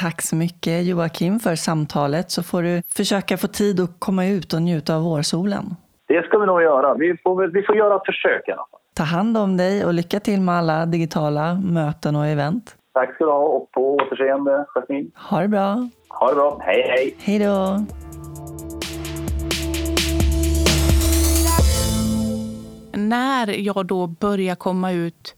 Tack så mycket Joakim för samtalet så får du försöka få tid att komma ut och njuta av vårsolen. Det ska vi nog göra. Vi får, vi får göra ett försök i alla fall. Ta hand om dig och lycka till med alla digitala möten och event. Tack ska du ha och på återseende, Jasmin. Ha det bra. Ha det bra. Hej, hej. Hej då. När jag då började komma ut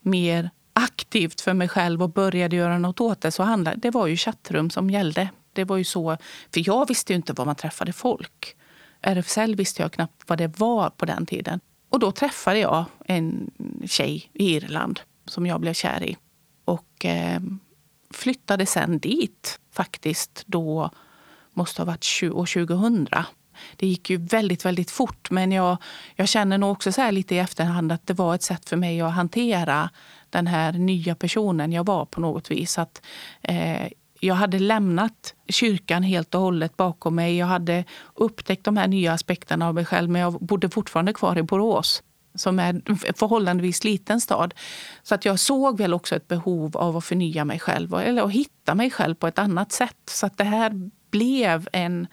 mer aktivt för mig själv och började göra något åt det så handlade det var ju chattrum som gällde. Det var ju så, för jag visste ju inte var man träffade folk. RFSL visste jag knappt vad det var på den tiden. Och då träffade jag en tjej i Irland som jag blev kär i. Och eh, flyttade sen dit faktiskt då, måste ha varit år 2000. det gick ju väldigt, väldigt fort. Men jag, jag känner nog också så lite i efterhand att det var ett sätt för mig att hantera den här nya personen jag var på något vis. Att, eh, jag hade lämnat kyrkan helt och hållet bakom mig. Jag hade upptäckt de här nya aspekterna av mig själv men jag bodde fortfarande kvar i Borås som är en förhållandevis liten stad. Så att jag såg väl också ett behov av att förnya mig själv eller att hitta mig själv på ett annat sätt. Så att det här blev en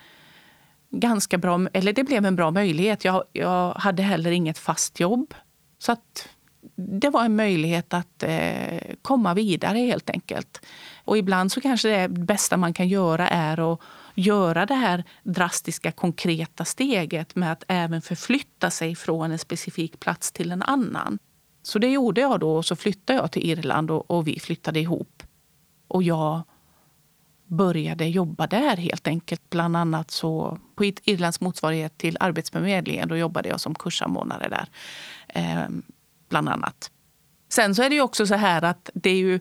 ganska bra, eller det blev en bra möjlighet. Jag, jag hade heller inget fast jobb. Så att det var en möjlighet att eh, komma vidare helt enkelt. Och ibland så kanske det bästa man kan göra är att göra det här drastiska konkreta steget med att även förflytta sig från en specifik plats till en annan. Så det gjorde jag då och så flyttade jag till Irland och, och vi flyttade ihop. Och jag började jobba där helt enkelt. Bland annat så på Irlands motsvarighet till Arbetsförmedlingen. Då jobbade jag som kurssamordnare där. Eh, bland annat. Sen så är det ju också så här att det är ju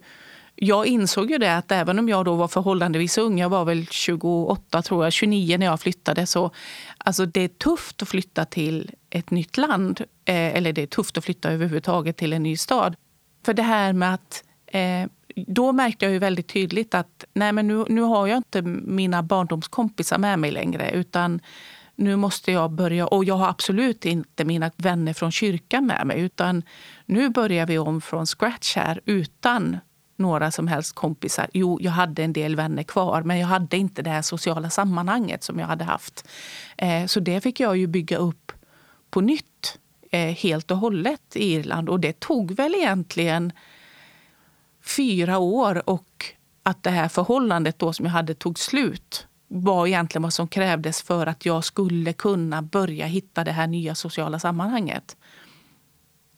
jag insåg ju det att även om jag då var förhållandevis ung, jag var väl 28 tror jag, 29 när jag flyttade, så alltså det är tufft att flytta till ett nytt land. Eh, eller det är tufft att flytta överhuvudtaget till en ny stad. För det här med att eh, då märkte jag ju väldigt tydligt att nej men nu, nu har jag inte mina barndomskompisar med mig längre. Utan nu måste jag börja, och jag har absolut inte mina vänner från kyrkan med mig. Utan nu börjar vi om från scratch här utan några som helst kompisar. Jo, jag hade en del vänner kvar, men jag hade inte det här sociala sammanhanget som jag hade haft. Eh, så det fick jag ju bygga upp på nytt eh, helt och hållet i Irland. Och det tog väl egentligen fyra år och att det här förhållandet då som jag hade tog slut var egentligen vad som krävdes för att jag skulle kunna börja hitta det här nya sociala sammanhanget.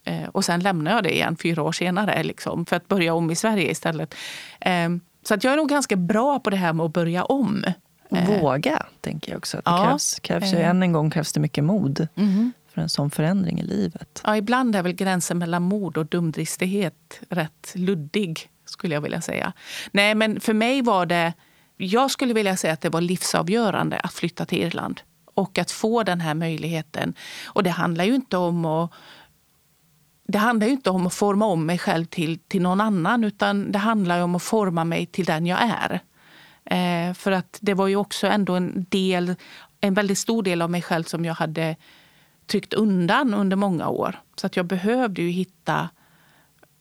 Eh, och sen lämnade jag det igen fyra år senare liksom, för att börja om i Sverige istället. Eh, så att jag är nog ganska bra på det här med att börja om. Eh, Våga, tänker jag också. Att det ja. krävs, krävs ju, än en gång krävs det mycket mod mm. för en sån förändring i livet. Ja, ibland är väl gränsen mellan mod och dumdristighet rätt luddig, skulle jag vilja säga. Nej, men för mig var det... Jag skulle vilja säga att det var livsavgörande att flytta till Irland och att få den här möjligheten. Och det handlar ju inte om att det handlar ju inte om att forma om mig själv till, till någon annan utan det handlar om att forma mig till den jag är. Eh, för att det var ju också ändå en del, en väldigt stor del av mig själv som jag hade tryckt undan under många år. Så att jag behövde ju hitta,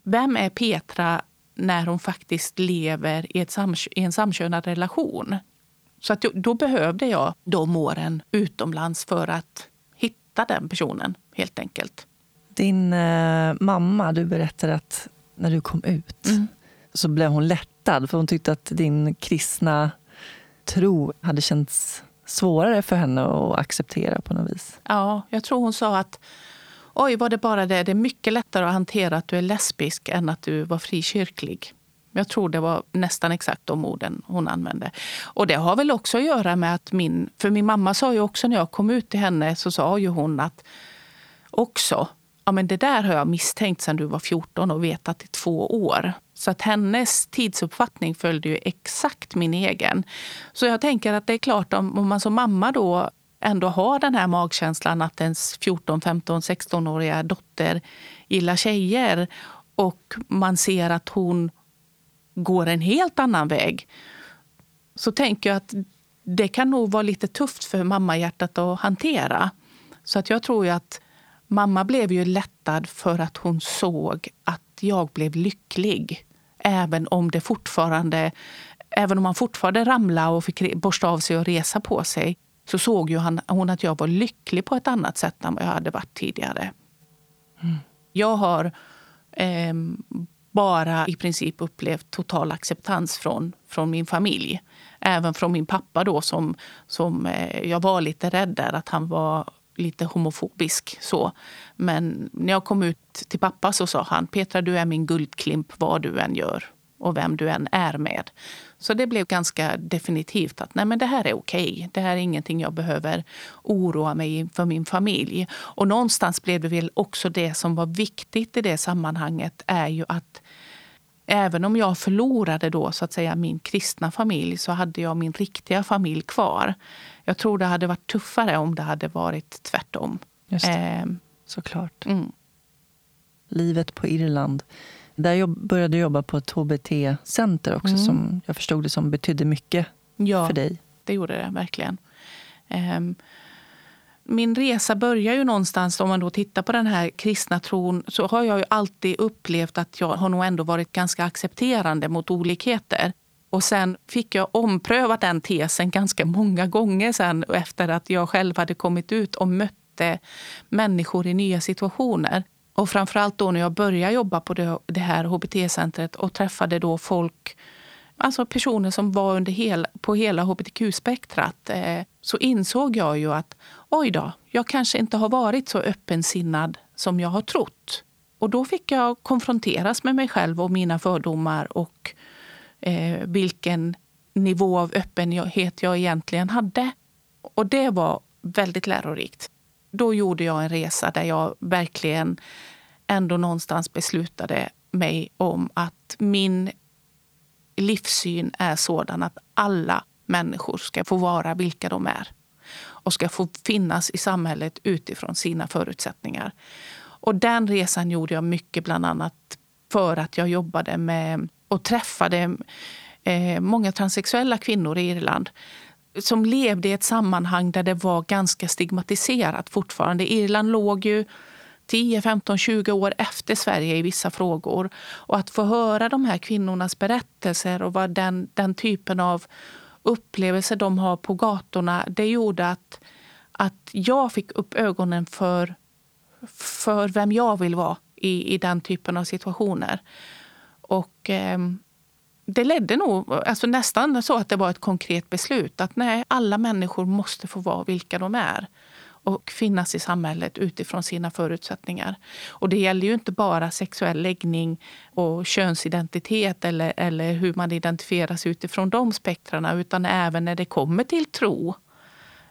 vem är Petra när hon faktiskt lever i, ett i en samkönad relation? Så att då behövde jag de åren utomlands för att hitta den personen helt enkelt. Din eh, mamma, du berättade att när du kom ut mm. så blev hon lättad för hon tyckte att din kristna tro hade känts svårare för henne att acceptera på något vis. Ja, jag tror hon sa att oj, var det bara det? Det är mycket lättare att hantera att du är lesbisk än att du var frikyrklig. Jag tror det var nästan exakt de orden hon använde. Och det har väl också att göra med att min... För min mamma sa ju också när jag kom ut till henne så sa ju hon att också ja, men det där har jag misstänkt sedan du var 14 och vetat i två år. Så att hennes tidsuppfattning följde ju exakt min egen. Så jag tänker att det är klart om, man som mamma då ändå har den här magkänslan att ens 14, 15, 16-åriga dotter gillar tjejer och man ser att hon går en helt annan väg så tänker jag att det kan nog vara lite tufft för mammahjärtat att hantera. Så att jag tror ju att Mamma blev ju lättad för att hon såg att jag blev lycklig. Även om det fortfarande, även om man fortfarande ramlade och fick borsta av sig och resa på sig så såg ju hon att jag var lycklig på ett annat sätt än vad jag hade varit tidigare. Mm. Jag har eh, bara i princip upplevt total acceptans från, från min familj. Även från min pappa då som, som eh, jag var lite rädd där att han var lite homofobisk. så. Men när jag kom ut till pappa så sa han Petra, du är min guldklimp vad du än gör och vem du än är med. Så det blev ganska definitivt att nej men det här är okej. Det här är ingenting jag behöver oroa mig för min familj. Och någonstans blev det väl också det som var viktigt i det sammanhanget är ju att även om jag förlorade då så att säga min kristna familj så hade jag min riktiga familj kvar. Jag tror det hade varit tuffare om det hade varit tvärtom. Just det. Eh, Såklart. Mm. Livet på Irland. Där jag började jobba på ett HBT-center också mm. som jag förstod det som betydde mycket ja, för dig. det gjorde det verkligen. Um, min resa börjar ju någonstans, om man då tittar på den här kristna tron, så har jag ju alltid upplevt att jag har nog ändå varit ganska accepterande mot olikheter. Och sen fick jag ompröva den tesen ganska många gånger sen efter att jag själv hade kommit ut och mötte människor i nya situationer. Och framförallt då när jag började jobba på det, här hbt-centret och träffade då folk, alltså personer som var under hela, på hela hbtq-spektrat, eh, så insåg jag ju att oj då, jag kanske inte har varit så öppensinnad som jag har trott. Och då fick jag konfronteras med mig själv och mina fördomar och eh, vilken nivå av öppenhet jag egentligen hade. Och det var väldigt lärorikt. Då gjorde jag en resa där jag verkligen ändå någonstans beslutade mig om att min livssyn är sådan att alla människor ska få vara vilka de är och ska få finnas i samhället utifrån sina förutsättningar. Och den resan gjorde jag mycket bland annat för att jag jobbade med och träffade eh, många transsexuella kvinnor i Irland som levde i ett sammanhang där det var ganska stigmatiserat fortfarande. Irland låg ju 10, 15, 20 år efter Sverige i vissa frågor. Och att få höra de här kvinnornas berättelser och vad den, den typen av upplevelser de har på gatorna, det gjorde att, att jag fick upp ögonen för, för vem jag vill vara i, i den typen av situationer. Och eh, det ledde nog alltså nästan så att det var ett konkret beslut att nej, alla människor måste få vara vilka de är och finnas i samhället utifrån sina förutsättningar. Och det gäller ju inte bara sexuell läggning och könsidentitet eller, eller hur man identifieras utifrån de spektrarna utan även när det kommer till tro.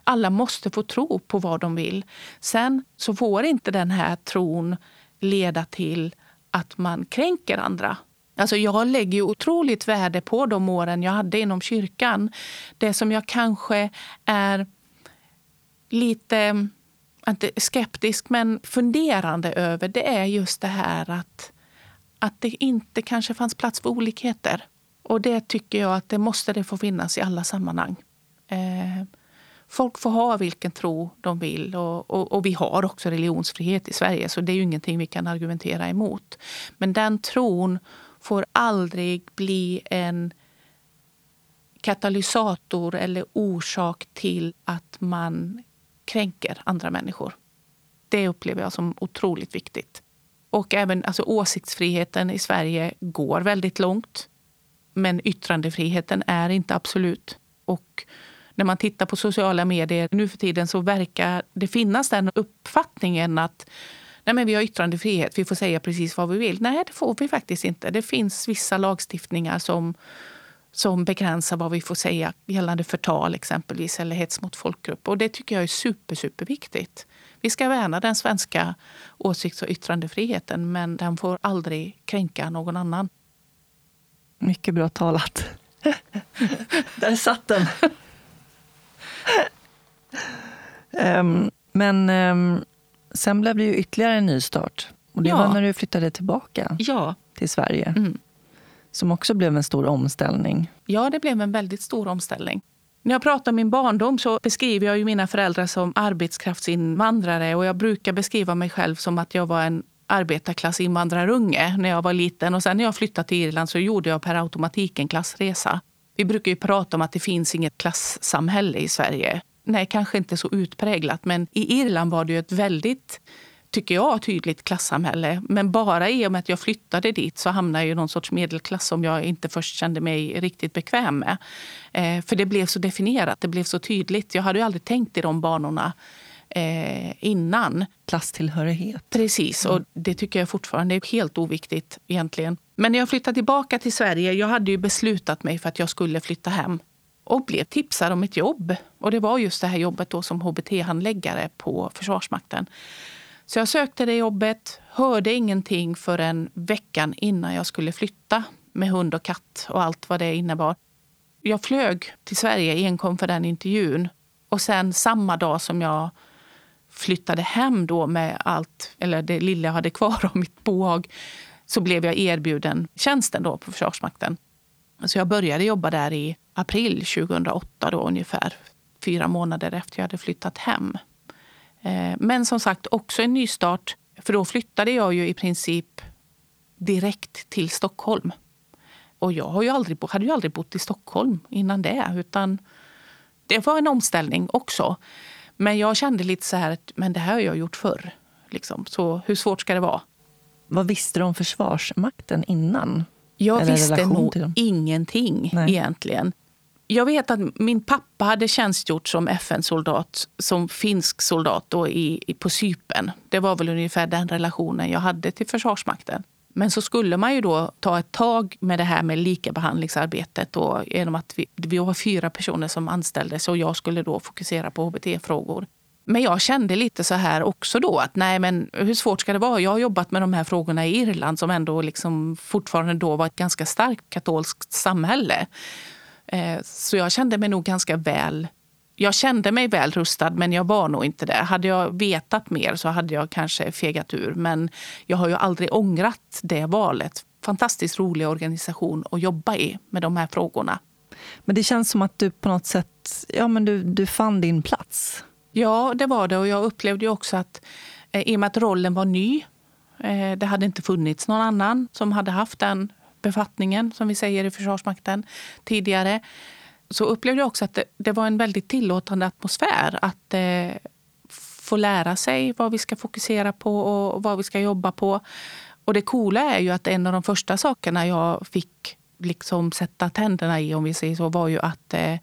Alla måste få tro på vad de vill. Sen så får inte den här tron leda till att man kränker andra. Alltså jag lägger otroligt värde på de åren jag hade inom kyrkan. Det som jag kanske är lite, inte skeptisk, men funderande över det är just det här att, att det inte kanske fanns plats för olikheter. Och det tycker jag att det måste det få finnas i alla sammanhang. Eh, folk får ha vilken tro de vill och, och, och, vi har också religionsfrihet i Sverige så det är ju ingenting vi kan argumentera emot. Men den tron får aldrig bli en katalysator eller orsak till att man kränker andra människor. Det upplever jag som otroligt viktigt. Och även alltså, åsiktsfriheten i Sverige går väldigt långt. Men yttrandefriheten är inte absolut. Och när man tittar på sociala medier nu för tiden så verkar det finnas den uppfattningen att nej men vi har yttrandefrihet, vi får säga precis vad vi vill. Nej, det får vi faktiskt inte. Det finns vissa lagstiftningar som som begränsar vad vi får säga gällande förtal exempelvis eller hets mot folkgrupp. Och det tycker jag är super, superviktigt. Vi ska värna den svenska åsikts och yttrandefriheten men den får aldrig kränka någon annan. Mycket bra talat. Där satt den. um, men um, sen blev det ju ytterligare en ny start. Och det ja. var när du flyttade tillbaka ja. till Sverige. Mm. Som också blev en stor omställning. Ja, det blev en väldigt stor omställning. När jag pratar om min barndom så beskriver jag ju mina föräldrar som arbetskraftsinvandrare och jag brukar beskriva mig själv som att jag var en arbetarklassinvandrarunge när jag var liten. Och sen när jag flyttade till Irland så gjorde jag per automatik en klassresa. Vi brukar ju prata om att det finns inget klassamhälle i Sverige. Nej, kanske inte så utpräglat, men i Irland var det ju ett väldigt tycker jag, tydligt klassamhälle. Men bara i och med att jag flyttade dit så hamnade jag i någon sorts medelklass som jag inte först kände mig riktigt bekväm med. Eh, för det blev så definierat, det blev så tydligt. Jag hade ju aldrig tänkt i de banorna eh, innan. Klasstillhörighet. Precis, och det tycker jag fortfarande är helt oviktigt egentligen. Men när jag flyttade tillbaka till Sverige, jag hade ju beslutat mig för att jag skulle flytta hem och blev tipsad om ett jobb. Och det var just det här jobbet då som hbt-handläggare på Försvarsmakten. Så jag sökte det jobbet, hörde ingenting förrän veckan innan jag skulle flytta. med hund och katt och allt vad det innebar. Jag flög till Sverige enkom för den intervjun. Och sen samma dag som jag flyttade hem då med allt, eller det lilla jag hade kvar av mitt bohag, så blev jag erbjuden tjänsten då på Försvarsmakten. Så jag började jobba där i april 2008 då ungefär. Fyra månader efter jag hade flyttat hem. Eh, men som sagt också en nystart. För då flyttade jag ju i princip direkt till Stockholm. Och jag har ju aldrig, hade ju aldrig bott i Stockholm innan det. Utan det var en omställning också. Men jag kände lite så här att men det här har jag gjort förr. Liksom. Så hur svårt ska det vara? Vad visste du om Försvarsmakten innan? Jag Eller visste nog ingenting Nej. egentligen. Jag vet att min pappa hade tjänstgjort som FN-soldat, som finsk soldat då i, på Sypen. Det var väl ungefär den relationen jag hade till Försvarsmakten. Men så skulle man ju då ta ett tag med det här med likabehandlingsarbetet. Och genom att vi, vi var fyra personer som anställdes och jag skulle då fokusera på hbt-frågor. Men jag kände lite så här också då att nej men hur svårt ska det vara? Jag har jobbat med de här frågorna i Irland som ändå liksom fortfarande då var ett ganska starkt katolskt samhälle. Eh, så jag kände mig nog ganska väl jag kände mig väl rustad, men jag var nog inte det. Hade jag vetat mer så hade jag kanske fegat ur. Men jag har ju aldrig ångrat det valet. Fantastiskt rolig organisation att jobba i med de här frågorna. Men det känns som att du på något sätt ja, men du, du fann din plats. Ja, det var det. Och jag upplevde också att eh, i och med att rollen var ny, eh, det hade inte funnits någon annan som hade haft den befattningen, som vi säger i Försvarsmakten, tidigare så upplevde jag också att det, det var en väldigt tillåtande atmosfär. Att eh, få lära sig vad vi ska fokusera på och vad vi ska jobba på. Och det coola är ju att en av de första sakerna jag fick liksom sätta tänderna i, om vi säger så, var ju att eh,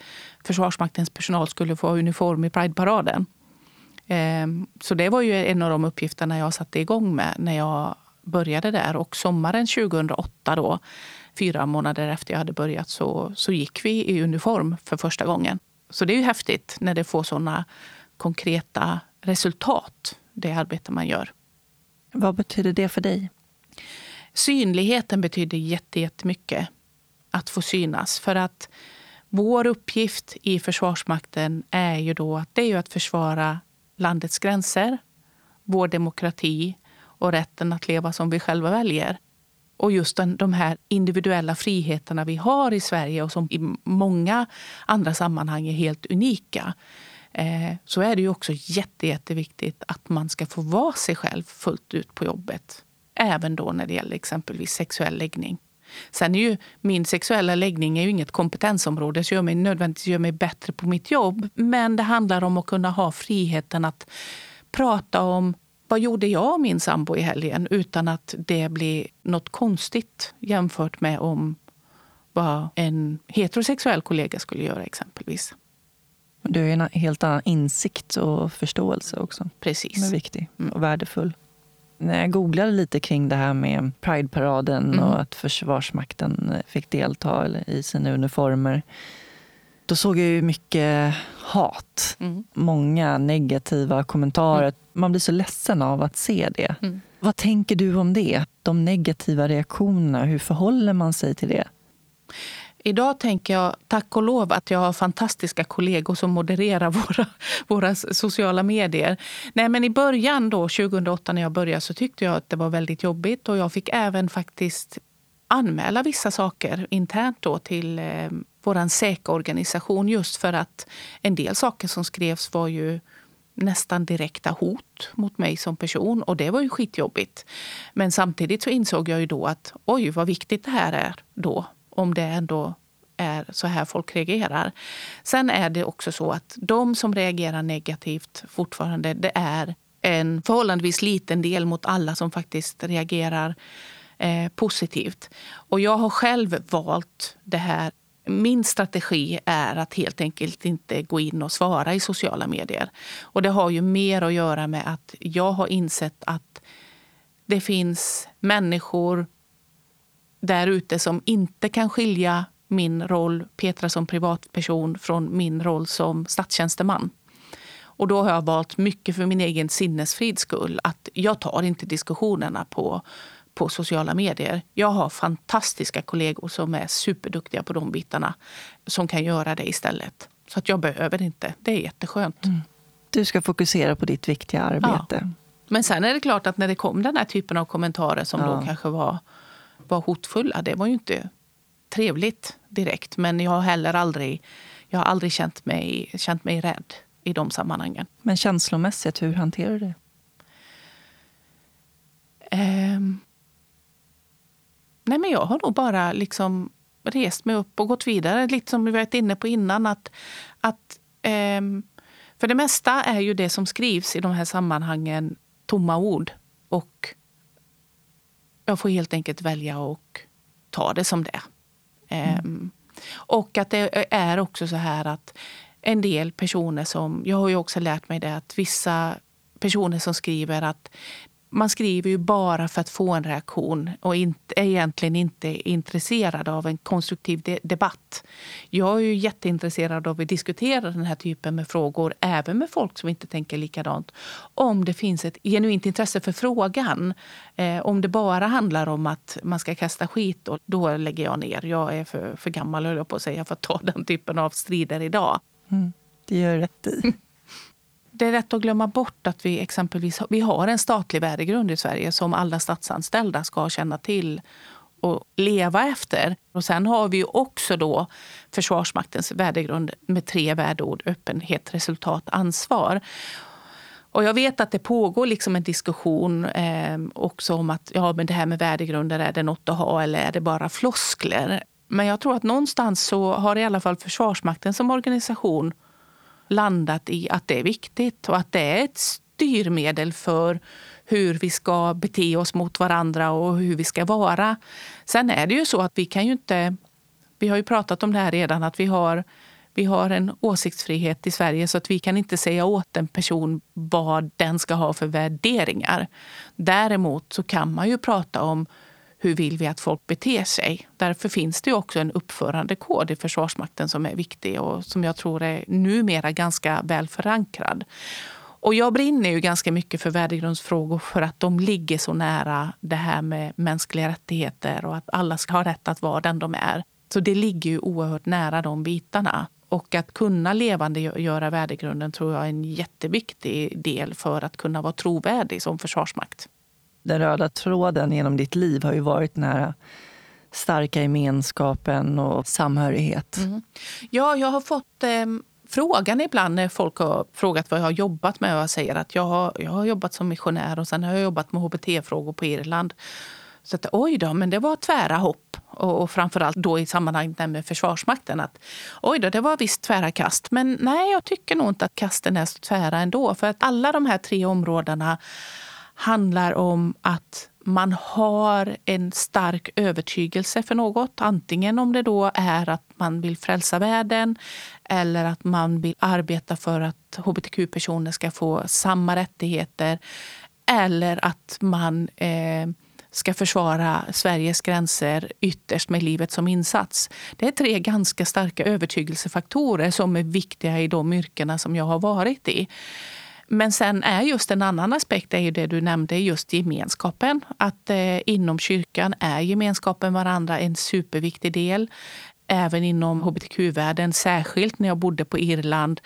Försvarsmaktens personal skulle få uniform i Prideparaden. Eh, så det var ju en av de uppgifterna jag satte igång med när jag började där. Och sommaren 2008 då, fyra månader efter jag hade börjat så, så gick vi i uniform för första gången. Så det är ju häftigt när det får såna konkreta resultat, det arbete man gör. Vad betyder det för dig? Synligheten betyder jättemycket. Att få synas. För att vår uppgift i Försvarsmakten är ju då att, det är ju att försvara landets gränser, vår demokrati och rätten att leva som vi själva väljer. Och just den, de här individuella friheterna vi har i Sverige och som i många andra sammanhang är helt unika. Eh, så är det ju också jätte, jätteviktigt att man ska få vara sig själv fullt ut på jobbet. Även då när det gäller exempelvis sexuell läggning. Sen är ju min sexuella läggning är ju inget kompetensområde som gör mig nödvändigtvis gör mig bättre på mitt jobb. Men det handlar om att kunna ha friheten att prata om vad gjorde jag och min sambo i helgen utan att det blir något konstigt jämfört med om vad en heterosexuell kollega skulle göra exempelvis. Du har en helt annan insikt och förståelse också. Precis. Som är viktig mm. och värdefull. När jag googlade lite kring det här med Prideparaden mm. och att Försvarsmakten fick delta i sina uniformer då såg jag ju mycket hat. Mm. Många negativa kommentarer. Mm. Man blir så ledsen av att se det. Mm. Vad tänker du om det? De negativa reaktionerna, hur förhåller man sig till det? Idag tänker jag tack och lov att jag har fantastiska kollegor som modererar våra, våra sociala medier. Nej, men I början, då, 2008 när jag började, så tyckte jag att det var väldigt jobbigt. och Jag fick även faktiskt anmäla vissa saker internt då till eh, vår säkerorganisation just för att en del saker som skrevs var ju nästan direkta hot mot mig som person och det var ju skitjobbigt. Men samtidigt så insåg jag ju då att oj vad viktigt det här är då om det ändå är så här folk reagerar. Sen är det också så att de som reagerar negativt fortfarande, det är en förhållandevis liten del mot alla som faktiskt reagerar eh, positivt. Och jag har själv valt det här min strategi är att helt enkelt inte gå in och svara i sociala medier. Och det har ju mer att göra med att jag har insett att det finns människor där ute som inte kan skilja min roll, Petra som privatperson, från min roll som statstjänsteman. Och då har jag valt mycket för min egen sinnesfrids skull att jag tar inte diskussionerna på på sociala medier. Jag har fantastiska kollegor som är superduktiga på de bitarna som kan göra det istället. Så att jag behöver inte. Det är jätteskönt. Mm. Du ska fokusera på ditt viktiga arbete. Ja. Men sen är det klart att när det kom den här typen av kommentarer som ja. då kanske var, var hotfulla. Det var ju inte trevligt direkt. Men jag har heller aldrig, jag har aldrig känt, mig, känt mig rädd i de sammanhangen. Men känslomässigt, hur hanterar du det? Um, nej men jag har nog bara liksom rest mig upp och gått vidare. Lite som vi varit inne på innan. Att, att, um, för det mesta är ju det som skrivs i de här sammanhangen tomma ord. Och jag får helt enkelt välja och ta det som det är. Mm. och att det är också så här att en del personer som... Jag har ju också lärt mig det att vissa personer som skriver att man skriver ju bara för att få en reaktion och inte, är egentligen inte intresserad av en konstruktiv de debatt. Jag är ju jätteintresserad av att diskutera den här typen med frågor, även med folk som inte tänker likadant. Om det finns ett genuint intresse för frågan. Eh, om det bara handlar om att man ska kasta skit, då, då lägger jag ner. Jag är för, för gammal, höll jag på att säga, för att ta den typen av strider idag. Mm, det gör rätt i det är lätt att glömma bort att vi exempelvis vi har en statlig värdegrund i Sverige som alla statsanställda ska känna till och leva efter. Och sen har vi också då Försvarsmaktens värdegrund med tre värdeord öppenhet, resultat, ansvar. Och jag vet att det pågår liksom en diskussion eh, också om att ja, men det här med värdegrunder, är det något att ha eller är det bara floskler? Men jag tror att någonstans så har i alla fall Försvarsmakten som organisation landat i att det är viktigt och att det är ett styrmedel för hur vi ska bete oss mot varandra och hur vi ska vara. Sen är det ju så att vi kan ju inte... Vi har ju pratat om det här redan, att vi har, vi har en åsiktsfrihet i Sverige så att vi kan inte säga åt en person vad den ska ha för värderingar. Däremot så kan man ju prata om hur vill vi att folk beter sig? Därför finns det också en uppförandekod i Försvarsmakten som är viktig och som jag tror är numera ganska väl förankrad. Och jag brinner ju ganska mycket för värdegrundsfrågor för att de ligger så nära det här med mänskliga rättigheter och att alla ska ha rätt att vara den de är. Så det ligger ju oerhört nära de bitarna. Och att kunna levande göra värdegrunden tror jag är en jätteviktig del för att kunna vara trovärdig som försvarsmakt den röda tråden genom ditt liv har ju varit den här starka gemenskapen och samhörighet. Mm. Ja, jag har fått eh, frågan ibland när folk har frågat vad jag har jobbat med och jag säger att jag har, jag har jobbat som missionär och sen har jag jobbat med hbt-frågor på Irland. Så att, oj då, men det var tvära hopp. Och, och framförallt då i sammanhanget med Försvarsmakten. Att, oj då, det var visst tvära kast. Men nej, jag tycker nog inte att kasten är så tvära ändå. För att alla de här tre områdena handlar om att man har en stark övertygelse för något. Antingen om det då är att man vill frälsa världen eller att man vill arbeta för att hbtq-personer ska få samma rättigheter. Eller att man eh, ska försvara Sveriges gränser ytterst med livet som insats. Det är tre ganska starka övertygelsefaktorer som är viktiga i de yrkena som jag har varit i. Men sen är just en annan aspekt är ju det du nämnde, just gemenskapen. Att eh, inom kyrkan är gemenskapen varandra en superviktig del. Även inom hbtq-världen, särskilt när jag bodde på Irland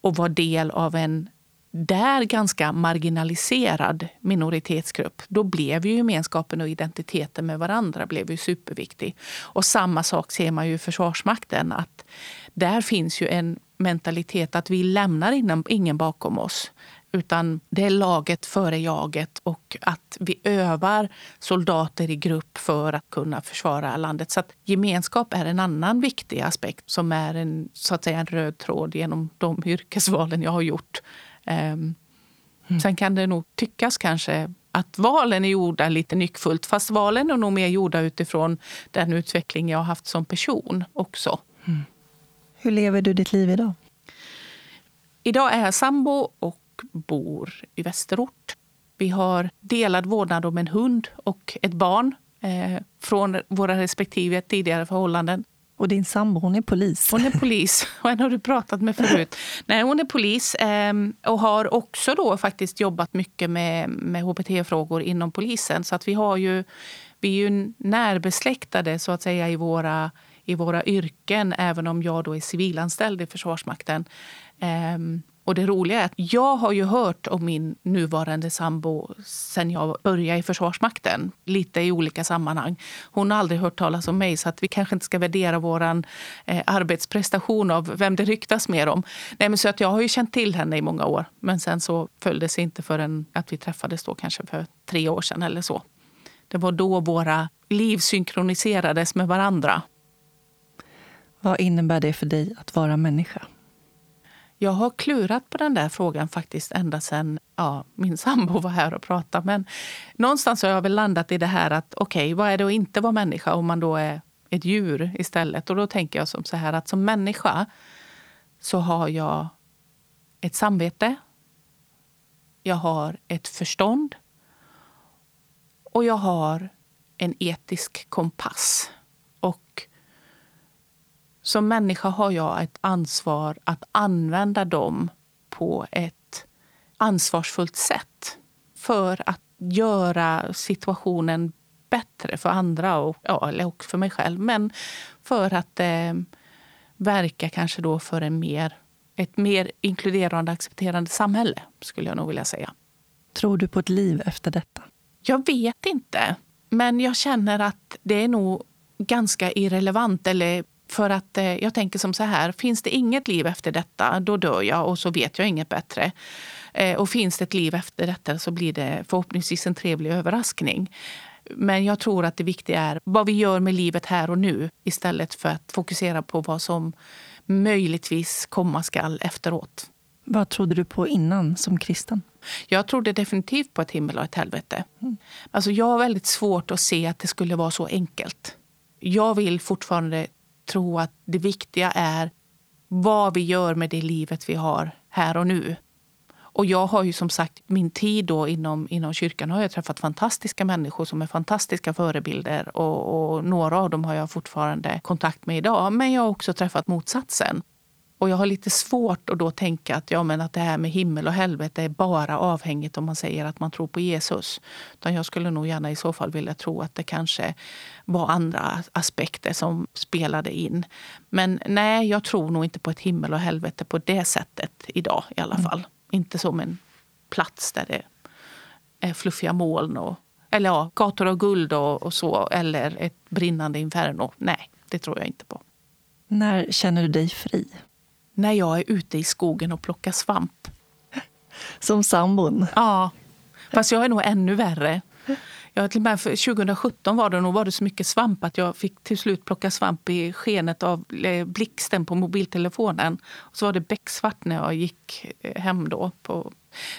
och var del av en där ganska marginaliserad minoritetsgrupp, då blev ju gemenskapen och identiteten med varandra blev ju superviktig. Och samma sak ser man ju i Försvarsmakten, att där finns ju en mentalitet att vi lämnar ingen bakom oss. Utan det är laget före jaget och att vi övar soldater i grupp för att kunna försvara landet. Så gemenskap är en annan viktig aspekt som är en, så att säga, en röd tråd genom de yrkesvalen jag har gjort. Um, mm. Sen kan det nog tyckas kanske att valen är gjorda lite nyckfullt. Fast valen är nog mer gjorda utifrån den utveckling jag har haft som person också. Mm. Hur lever du ditt liv idag? Idag är jag sambo och bor i Västerort. Vi har delad vårdnad om en hund och ett barn eh, från våra respektive tidigare förhållanden. Och din sambo, hon är polis? Hon är polis. Och henne har du pratat med förut. Nej, hon är polis eh, och har också då faktiskt jobbat mycket med, med hbt-frågor inom polisen. Så att vi, har ju, vi är ju närbesläktade så att säga i våra, i våra yrken även om jag då är civilanställd i Försvarsmakten. Um, och det roliga är att jag har ju hört om min nuvarande sambo sen jag började i Försvarsmakten. Lite i olika sammanhang. Hon har aldrig hört talas om mig så att vi kanske inte ska värdera vår eh, arbetsprestation av vem det ryktas mer om. Nej, men så att jag har ju känt till henne i många år. Men sen så följde sig inte förrän att vi träffades då kanske för tre år sedan eller så. Det var då våra liv synkroniserades med varandra. Vad innebär det för dig att vara människa? Jag har klurat på den där frågan faktiskt ända sedan ja, min sambo var här och pratade. Men någonstans har jag väl landat i det här att okej, okay, vad är det att inte vara människa om man då är ett djur istället? Och då tänker jag som så här att som människa så har jag ett samvete. Jag har ett förstånd. Och jag har en etisk kompass. Som människa har jag ett ansvar att använda dem på ett ansvarsfullt sätt för att göra situationen bättre för andra och, ja, och för mig själv. Men för att eh, verka kanske då för en mer, ett mer inkluderande och accepterande samhälle, skulle jag nog vilja säga. Tror du på ett liv efter detta? Jag vet inte. Men jag känner att det är nog ganska irrelevant eller för att eh, jag tänker som så här, finns det inget liv efter detta, då dör jag och så vet jag inget bättre. Eh, och finns det ett liv efter detta så blir det förhoppningsvis en trevlig överraskning. Men jag tror att det viktiga är vad vi gör med livet här och nu istället för att fokusera på vad som möjligtvis komma skall efteråt. Vad trodde du på innan som kristen? Jag trodde definitivt på ett himmel och ett helvete. Mm. Alltså jag har väldigt svårt att se att det skulle vara så enkelt. Jag vill fortfarande tro att det viktiga är vad vi gör med det livet vi har här och nu. Och jag har ju som sagt min tid då inom, inom kyrkan har jag träffat fantastiska människor som är fantastiska förebilder och, och några av dem har jag fortfarande kontakt med idag. Men jag har också träffat motsatsen. Och jag har lite svårt att då tänka att, ja, men att det här med himmel och helvete är bara avhängigt om man säger att man tror på Jesus. Utan jag skulle nog gärna i så fall vilja tro att det kanske var andra aspekter som spelade in. Men nej, jag tror nog inte på ett himmel och helvete på det sättet idag i alla mm. fall. Mm. Inte som en plats där det är fluffiga moln och eller ja, gator av guld och, och så, eller ett brinnande inferno. Nej, det tror jag inte på. När känner du dig fri? När jag är ute i skogen och plockar svamp. Som sambon? Ja, fast jag är nog ännu värre. Jag, till med för 2017 var det nog var det så mycket svamp att jag fick till slut plocka svamp i skenet av eh, blixten på mobiltelefonen. Och så var det becksvart när jag gick eh, hem då. På...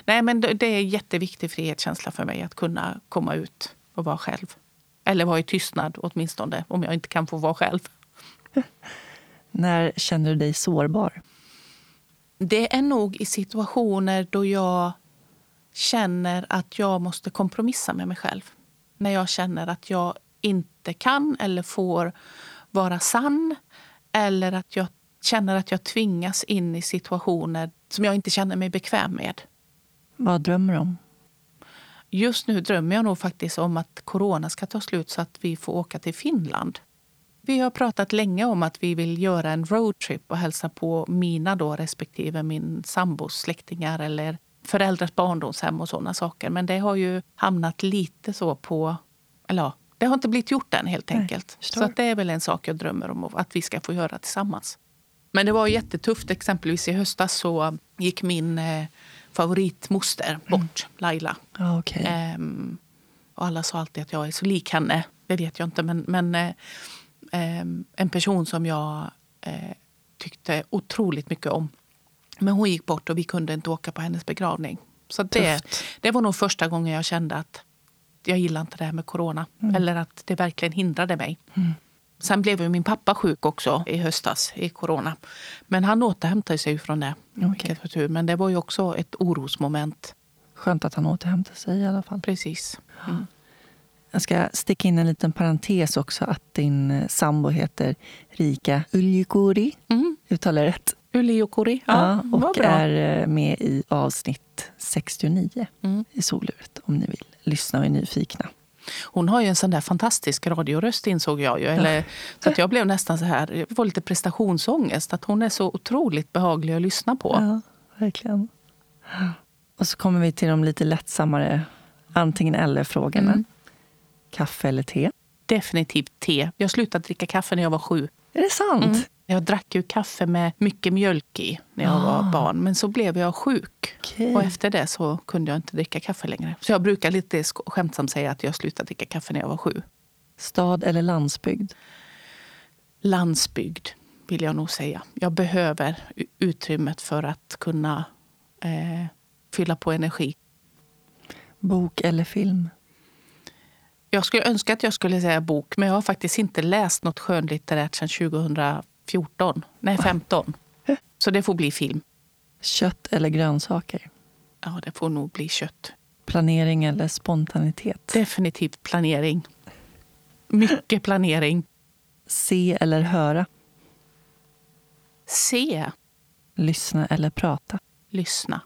Nej, men det är en jätteviktig frihetskänsla för mig att kunna komma ut och vara själv. Eller vara i tystnad åtminstone, om jag inte kan få vara själv. När känner du dig sårbar? Det är nog i situationer då jag känner att jag måste kompromissa med mig själv. När jag känner att jag inte kan eller får vara sann. Eller att jag känner att jag tvingas in i situationer som jag inte känner mig bekväm med. Vad drömmer du om? Just nu drömmer jag nog faktiskt om att corona ska ta slut så att vi får åka till Finland. Vi har pratat länge om att vi vill göra en roadtrip och hälsa på mina då respektive min sambos släktingar eller föräldrars barndomshem och sådana saker. Men det har ju hamnat lite så på... Eller ja, det har inte blivit gjort än helt enkelt. Nej, så att det är väl en sak jag drömmer om att vi ska få göra tillsammans. Men det var jättetufft. Exempelvis i höstas så gick min eh, favoritmoster mm. bort, mm. Laila. Ah, okay. ehm, och alla sa alltid att jag är så lik henne. Det vet jag inte. Men, men eh, en person som jag eh, tyckte otroligt mycket om. Men hon gick bort och vi kunde inte åka på hennes begravning. Så det, det var nog första gången jag kände att jag gillar inte det här med corona. Mm. Eller att det verkligen hindrade mig. Mm. Sen blev ju min pappa sjuk också i höstas i corona. Men han återhämtade sig från det. Okay. Men det var ju också ett orosmoment. Skönt att han återhämtade sig i alla fall. Precis. Mm. Jag ska sticka in en liten parentes också att din eh, sambo heter Rika Uljukuri. Mm. Uttalar jag rätt? Uljukuri, ja, ja Och är eh, med i avsnitt 69 mm. i Soluret om ni vill lyssna och är nyfikna. Hon har ju en sån där fantastisk radioröst insåg jag ju. Eller, så att jag blev nästan så här, jag får lite prestationsångest. Att hon är så otroligt behaglig att lyssna på. Ja, verkligen. Och så kommer vi till de lite lättsammare antingen eller-frågorna. Mm. Kaffe eller te? Definitivt te. Jag slutade dricka kaffe när jag var sju. Är det sant? Mm. Jag drack ju kaffe med mycket mjölk i när jag ah. var barn. Men så blev jag sjuk. Okay. Och efter det så kunde jag inte dricka kaffe längre. Så jag brukar lite skämtsamt säga att jag slutade dricka kaffe när jag var sju. Stad eller landsbygd? Landsbygd vill jag nog säga. Jag behöver utrymmet för att kunna eh, fylla på energi. Bok eller film? Jag skulle önska att jag skulle säga bok, men jag har faktiskt inte läst något skönlitterärt sedan 2014. Nej, 15. Så det får bli film. Kött eller grönsaker? Ja, det får nog bli kött. Planering eller spontanitet? Definitivt planering. Mycket planering. Se eller höra? Se. Lyssna eller prata? Lyssna.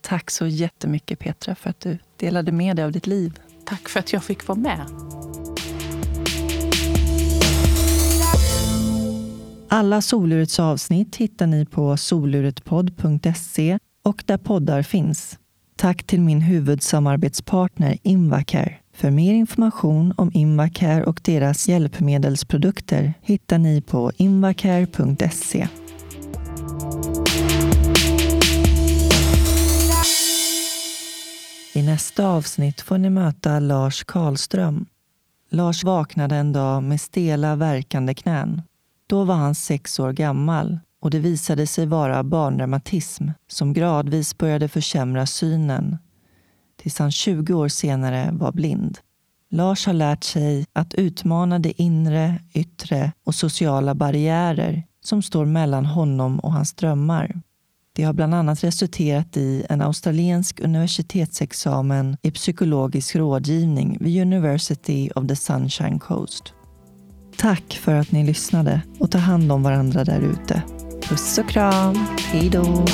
Tack så jättemycket Petra för att du delade med dig av ditt liv. Tack för att jag fick vara med. Alla Solurets avsnitt hittar ni på soluretpodd.se och där poddar finns. Tack till min huvudsamarbetspartner Invacare. För mer information om Invacare och deras hjälpmedelsprodukter hittar ni på invacare.se. I nästa avsnitt får ni möta Lars Karlström. Lars vaknade en dag med stela, verkande knän. Då var han sex år gammal och det visade sig vara barnreumatism som gradvis började försämra synen tills han 20 år senare var blind. Lars har lärt sig att utmana de inre, yttre och sociala barriärer som står mellan honom och hans drömmar. Det har bland annat resulterat i en australiensk universitetsexamen i psykologisk rådgivning vid University of the Sunshine Coast. Tack för att ni lyssnade och ta hand om varandra där ute. Puss och kram. Hej då!